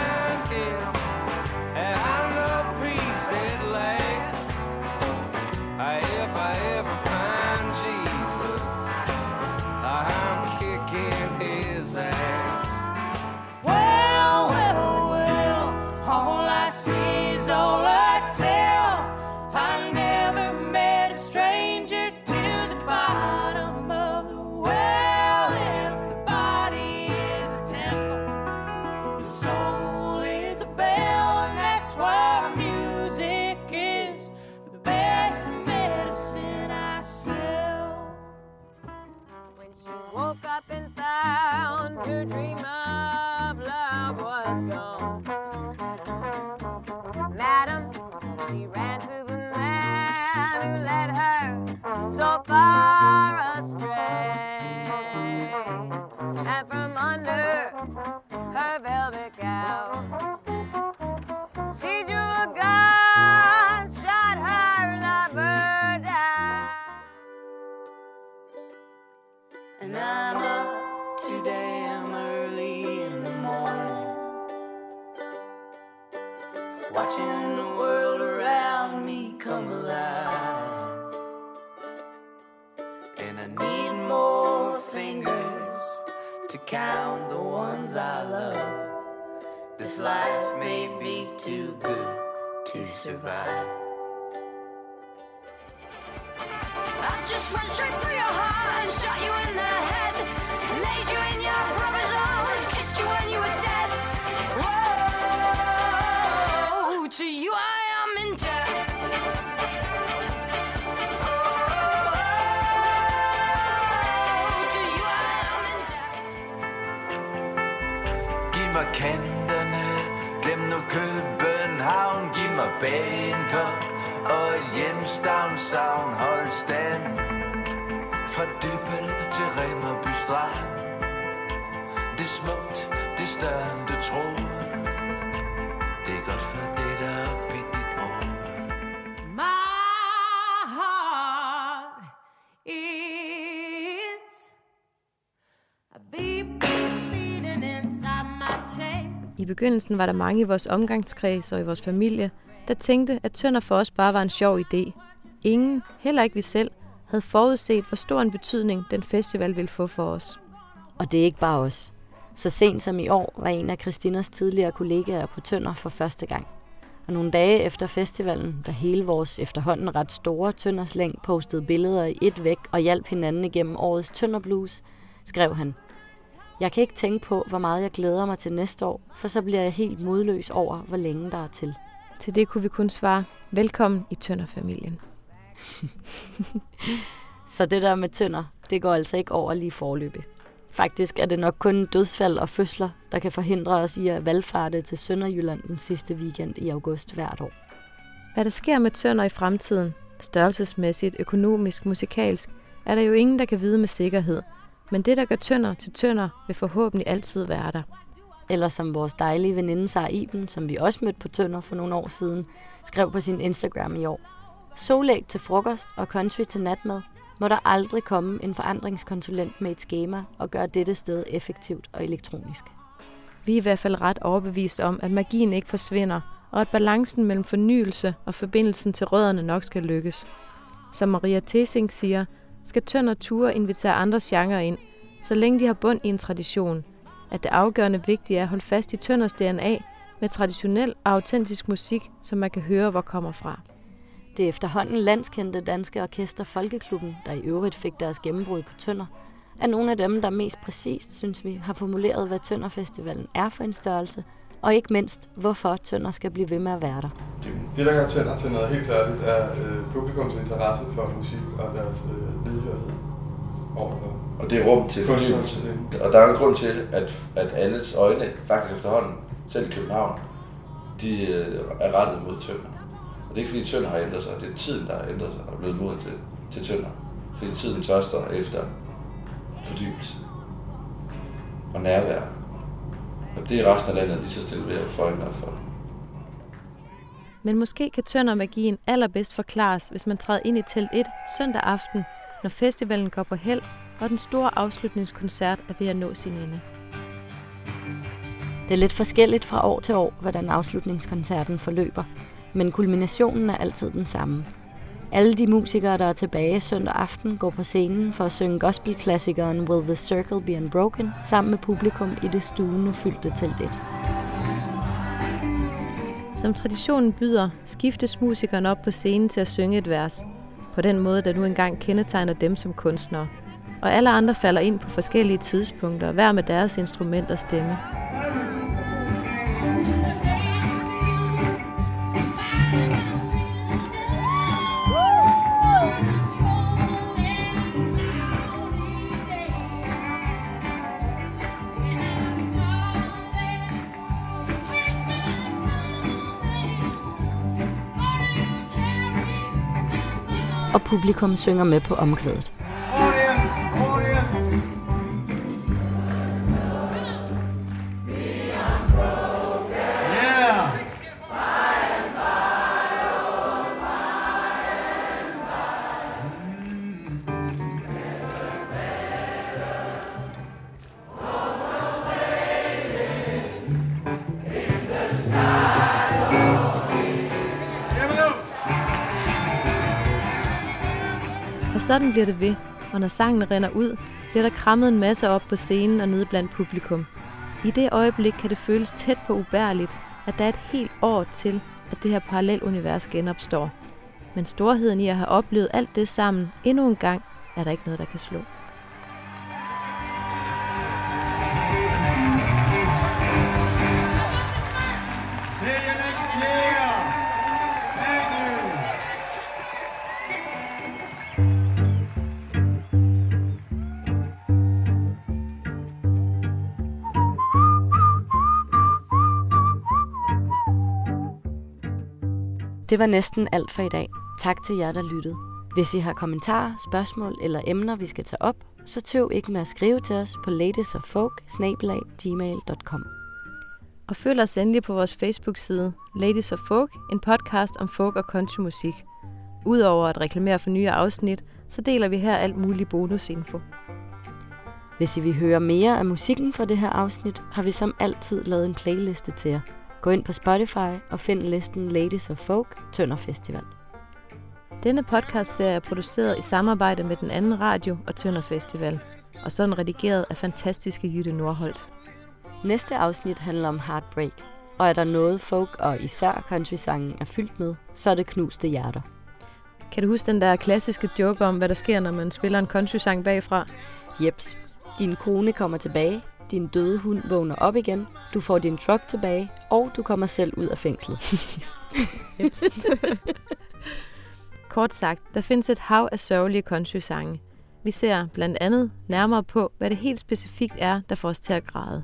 I begyndelsen var der mange i vores omgangskreds og i vores familie, der tænkte, at Tønder for os bare var en sjov idé. Ingen, heller ikke vi selv, havde forudset, hvor stor en betydning den festival ville få for os. Og det er ikke bare os. Så sent som i år var en af Christinas tidligere kollegaer på Tønder for første gang. Og nogle dage efter festivalen, da hele vores efterhånden ret store Tønderslæng postede billeder i et væk og hjalp hinanden igennem årets Tønder Blues, skrev han, jeg kan ikke tænke på, hvor meget jeg glæder mig til næste år, for så bliver jeg helt modløs over, hvor længe der er til. Til det kunne vi kun svare, velkommen i Tønder-familien. Så det der med tønder, det går altså ikke over lige forløbig. Faktisk er det nok kun dødsfald og fødsler, der kan forhindre os i at valgfarte til Sønderjylland den sidste weekend i august hvert år. Hvad der sker med Tønder i fremtiden, størrelsesmæssigt, økonomisk, musikalsk, er der jo ingen, der kan vide med sikkerhed. Men det, der gør Tønder til Tønder, vil forhåbentlig altid være der. Eller som vores dejlige veninde Sara Iben, som vi også mødte på Tønder for nogle år siden, skrev på sin Instagram i år. Solæg til frokost og country til natmad må der aldrig komme en forandringskonsulent med et schema og gøre dette sted effektivt og elektronisk. Vi er i hvert fald ret overbevist om, at magien ikke forsvinder, og at balancen mellem fornyelse og forbindelsen til rødderne nok skal lykkes. Som Maria Tesing siger, skal Tønder ture invitere andre genrer ind, så længe de har bund i en tradition, at det afgørende vigtige er at holde fast i Tønders DNA med traditionel og autentisk musik, som man kan høre, hvor kommer fra. Det efterhånden landskendte danske orkester Folkeklubben, der i øvrigt fik deres gennembrud på Tønder, er nogle af dem, der mest præcist, synes vi, har formuleret, hvad Tønderfestivalen er for en størrelse, og ikke mindst, hvorfor Tønder skal blive ved med at være der. Det, der gør Tønder til noget helt særligt, er øh, publikums interesse for musik og deres øh, lydhørighed overfor Og det er rum til fordybelse. Og der er en grund til, at, at alles øjne faktisk efterhånden, selv i København, de øh, er rettet mod Tønder. Og det er ikke fordi Tønder har ændret sig, det er tiden, der har ændret sig og er blevet moden til, til Tønder. Fordi tiden tørster efter fordybelse og nærvær. Og det er resten af landet lige så stille ved at få øjnene op for. Men måske kan Tønder-magien allerbedst forklares, hvis man træder ind i telt 1 søndag aften, når festivalen går på held, og den store afslutningskoncert er ved at nå sin ende. Det er lidt forskelligt fra år til år, hvordan afslutningskoncerten forløber, men kulminationen er altid den samme. Alle de musikere, der er tilbage søndag aften, går på scenen for at synge gospelklassikeren Will the Circle Be Unbroken sammen med publikum i det stuende fyldte telt 1. Som traditionen byder, skiftes musikerne op på scenen til at synge et vers. På den måde, der nu engang kendetegner dem som kunstnere. Og alle andre falder ind på forskellige tidspunkter, hver med deres instrument og stemme. Publikum synger med på omkvædet. Sådan bliver det ved, og når sangen render ud, bliver der krammet en masse op på scenen og nede blandt publikum. I det øjeblik kan det føles tæt på ubærligt, at der er et helt år til, at det her parallelunivers genopstår. Men storheden i at have oplevet alt det sammen endnu en gang, er der ikke noget, der kan slå. Det var næsten alt for i dag. Tak til jer, der lyttede. Hvis I har kommentarer, spørgsmål eller emner, vi skal tage op, så tøv ikke med at skrive til os på ladiesoffolk.gmail.com. Og følg os endelig på vores Facebook-side Ladies of Folk, en podcast om folk og countrymusik. Udover at reklamere for nye afsnit, så deler vi her alt mulig bonusinfo. Hvis I vil høre mere af musikken fra det her afsnit, har vi som altid lavet en playliste til jer. Gå ind på Spotify og find listen Ladies of Folk Tønder Festival. Denne podcastserie er produceret i samarbejde med den anden radio og Tønder Festival, og sådan redigeret af fantastiske Jytte Nordholt. Næste afsnit handler om heartbreak, og er der noget folk og især country-sangen er fyldt med, så er det knuste hjerter. Kan du huske den der klassiske joke om, hvad der sker, når man spiller en country-sang bagfra? Jeps. Din kone kommer tilbage, din døde hund vågner op igen, du får din truck tilbage, og du kommer selv ud af fængslet. Kort sagt, der findes et hav af sørgelige country-sange. Vi ser blandt andet nærmere på, hvad det helt specifikt er, der får os til at græde.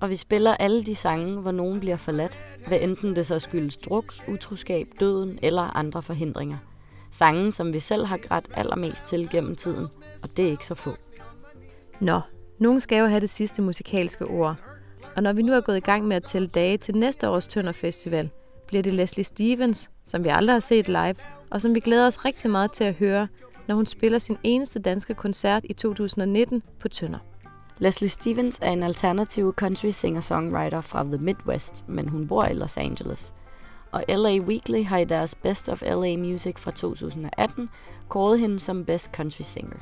Og vi spiller alle de sange, hvor nogen bliver forladt, hvad enten det så skyldes druk, utroskab, døden eller andre forhindringer. Sange, som vi selv har grædt allermest til gennem tiden, og det er ikke så få. Nå, nogen skal jo have det sidste musikalske ord. Og når vi nu er gået i gang med at tælle dage til næste års Tønder Festival, bliver det Leslie Stevens, som vi aldrig har set live, og som vi glæder os rigtig meget til at høre, når hun spiller sin eneste danske koncert i 2019 på Tønder. Leslie Stevens er en alternativ country singer-songwriter fra The Midwest, men hun bor i Los Angeles. Og LA Weekly har i deres Best of LA Music fra 2018 kåret hende som Best Country Singer.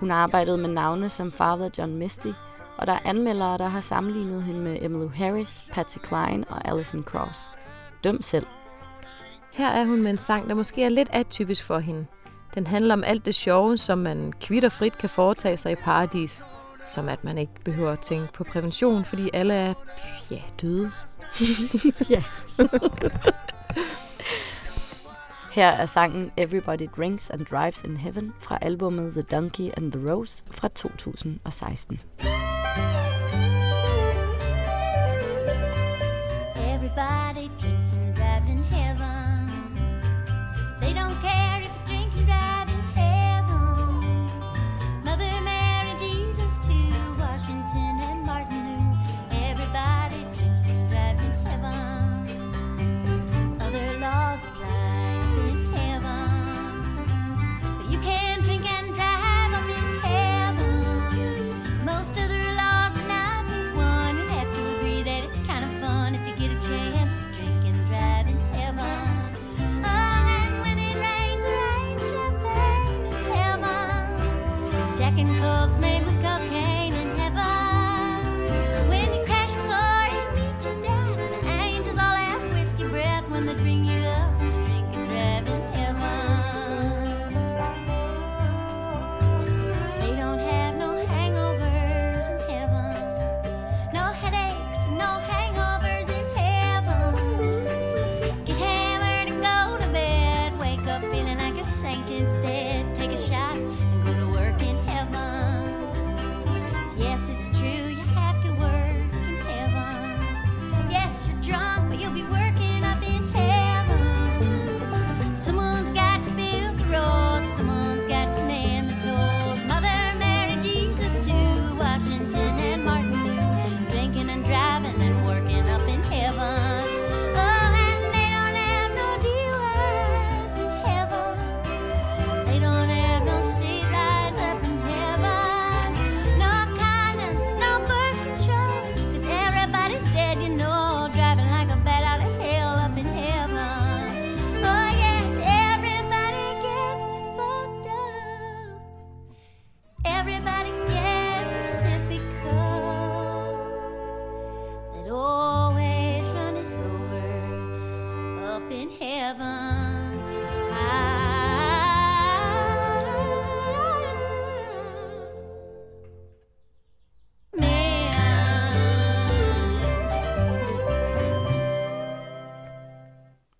Hun har arbejdet med navne som Father John Misty, og der er anmeldere, der har sammenlignet hende med Emmylou Harris, Patsy Cline og Alison Krauss. Døm selv. Her er hun med en sang, der måske er lidt atypisk for hende. Den handler om alt det sjove, som man kvitterfrit kan foretage sig i paradis. Som at man ikke behøver at tænke på prævention, fordi alle er, ja, døde. ja. Her er sangen Everybody Drinks and Drives in Heaven fra albumet The Donkey and the Rose fra 2016. Everybody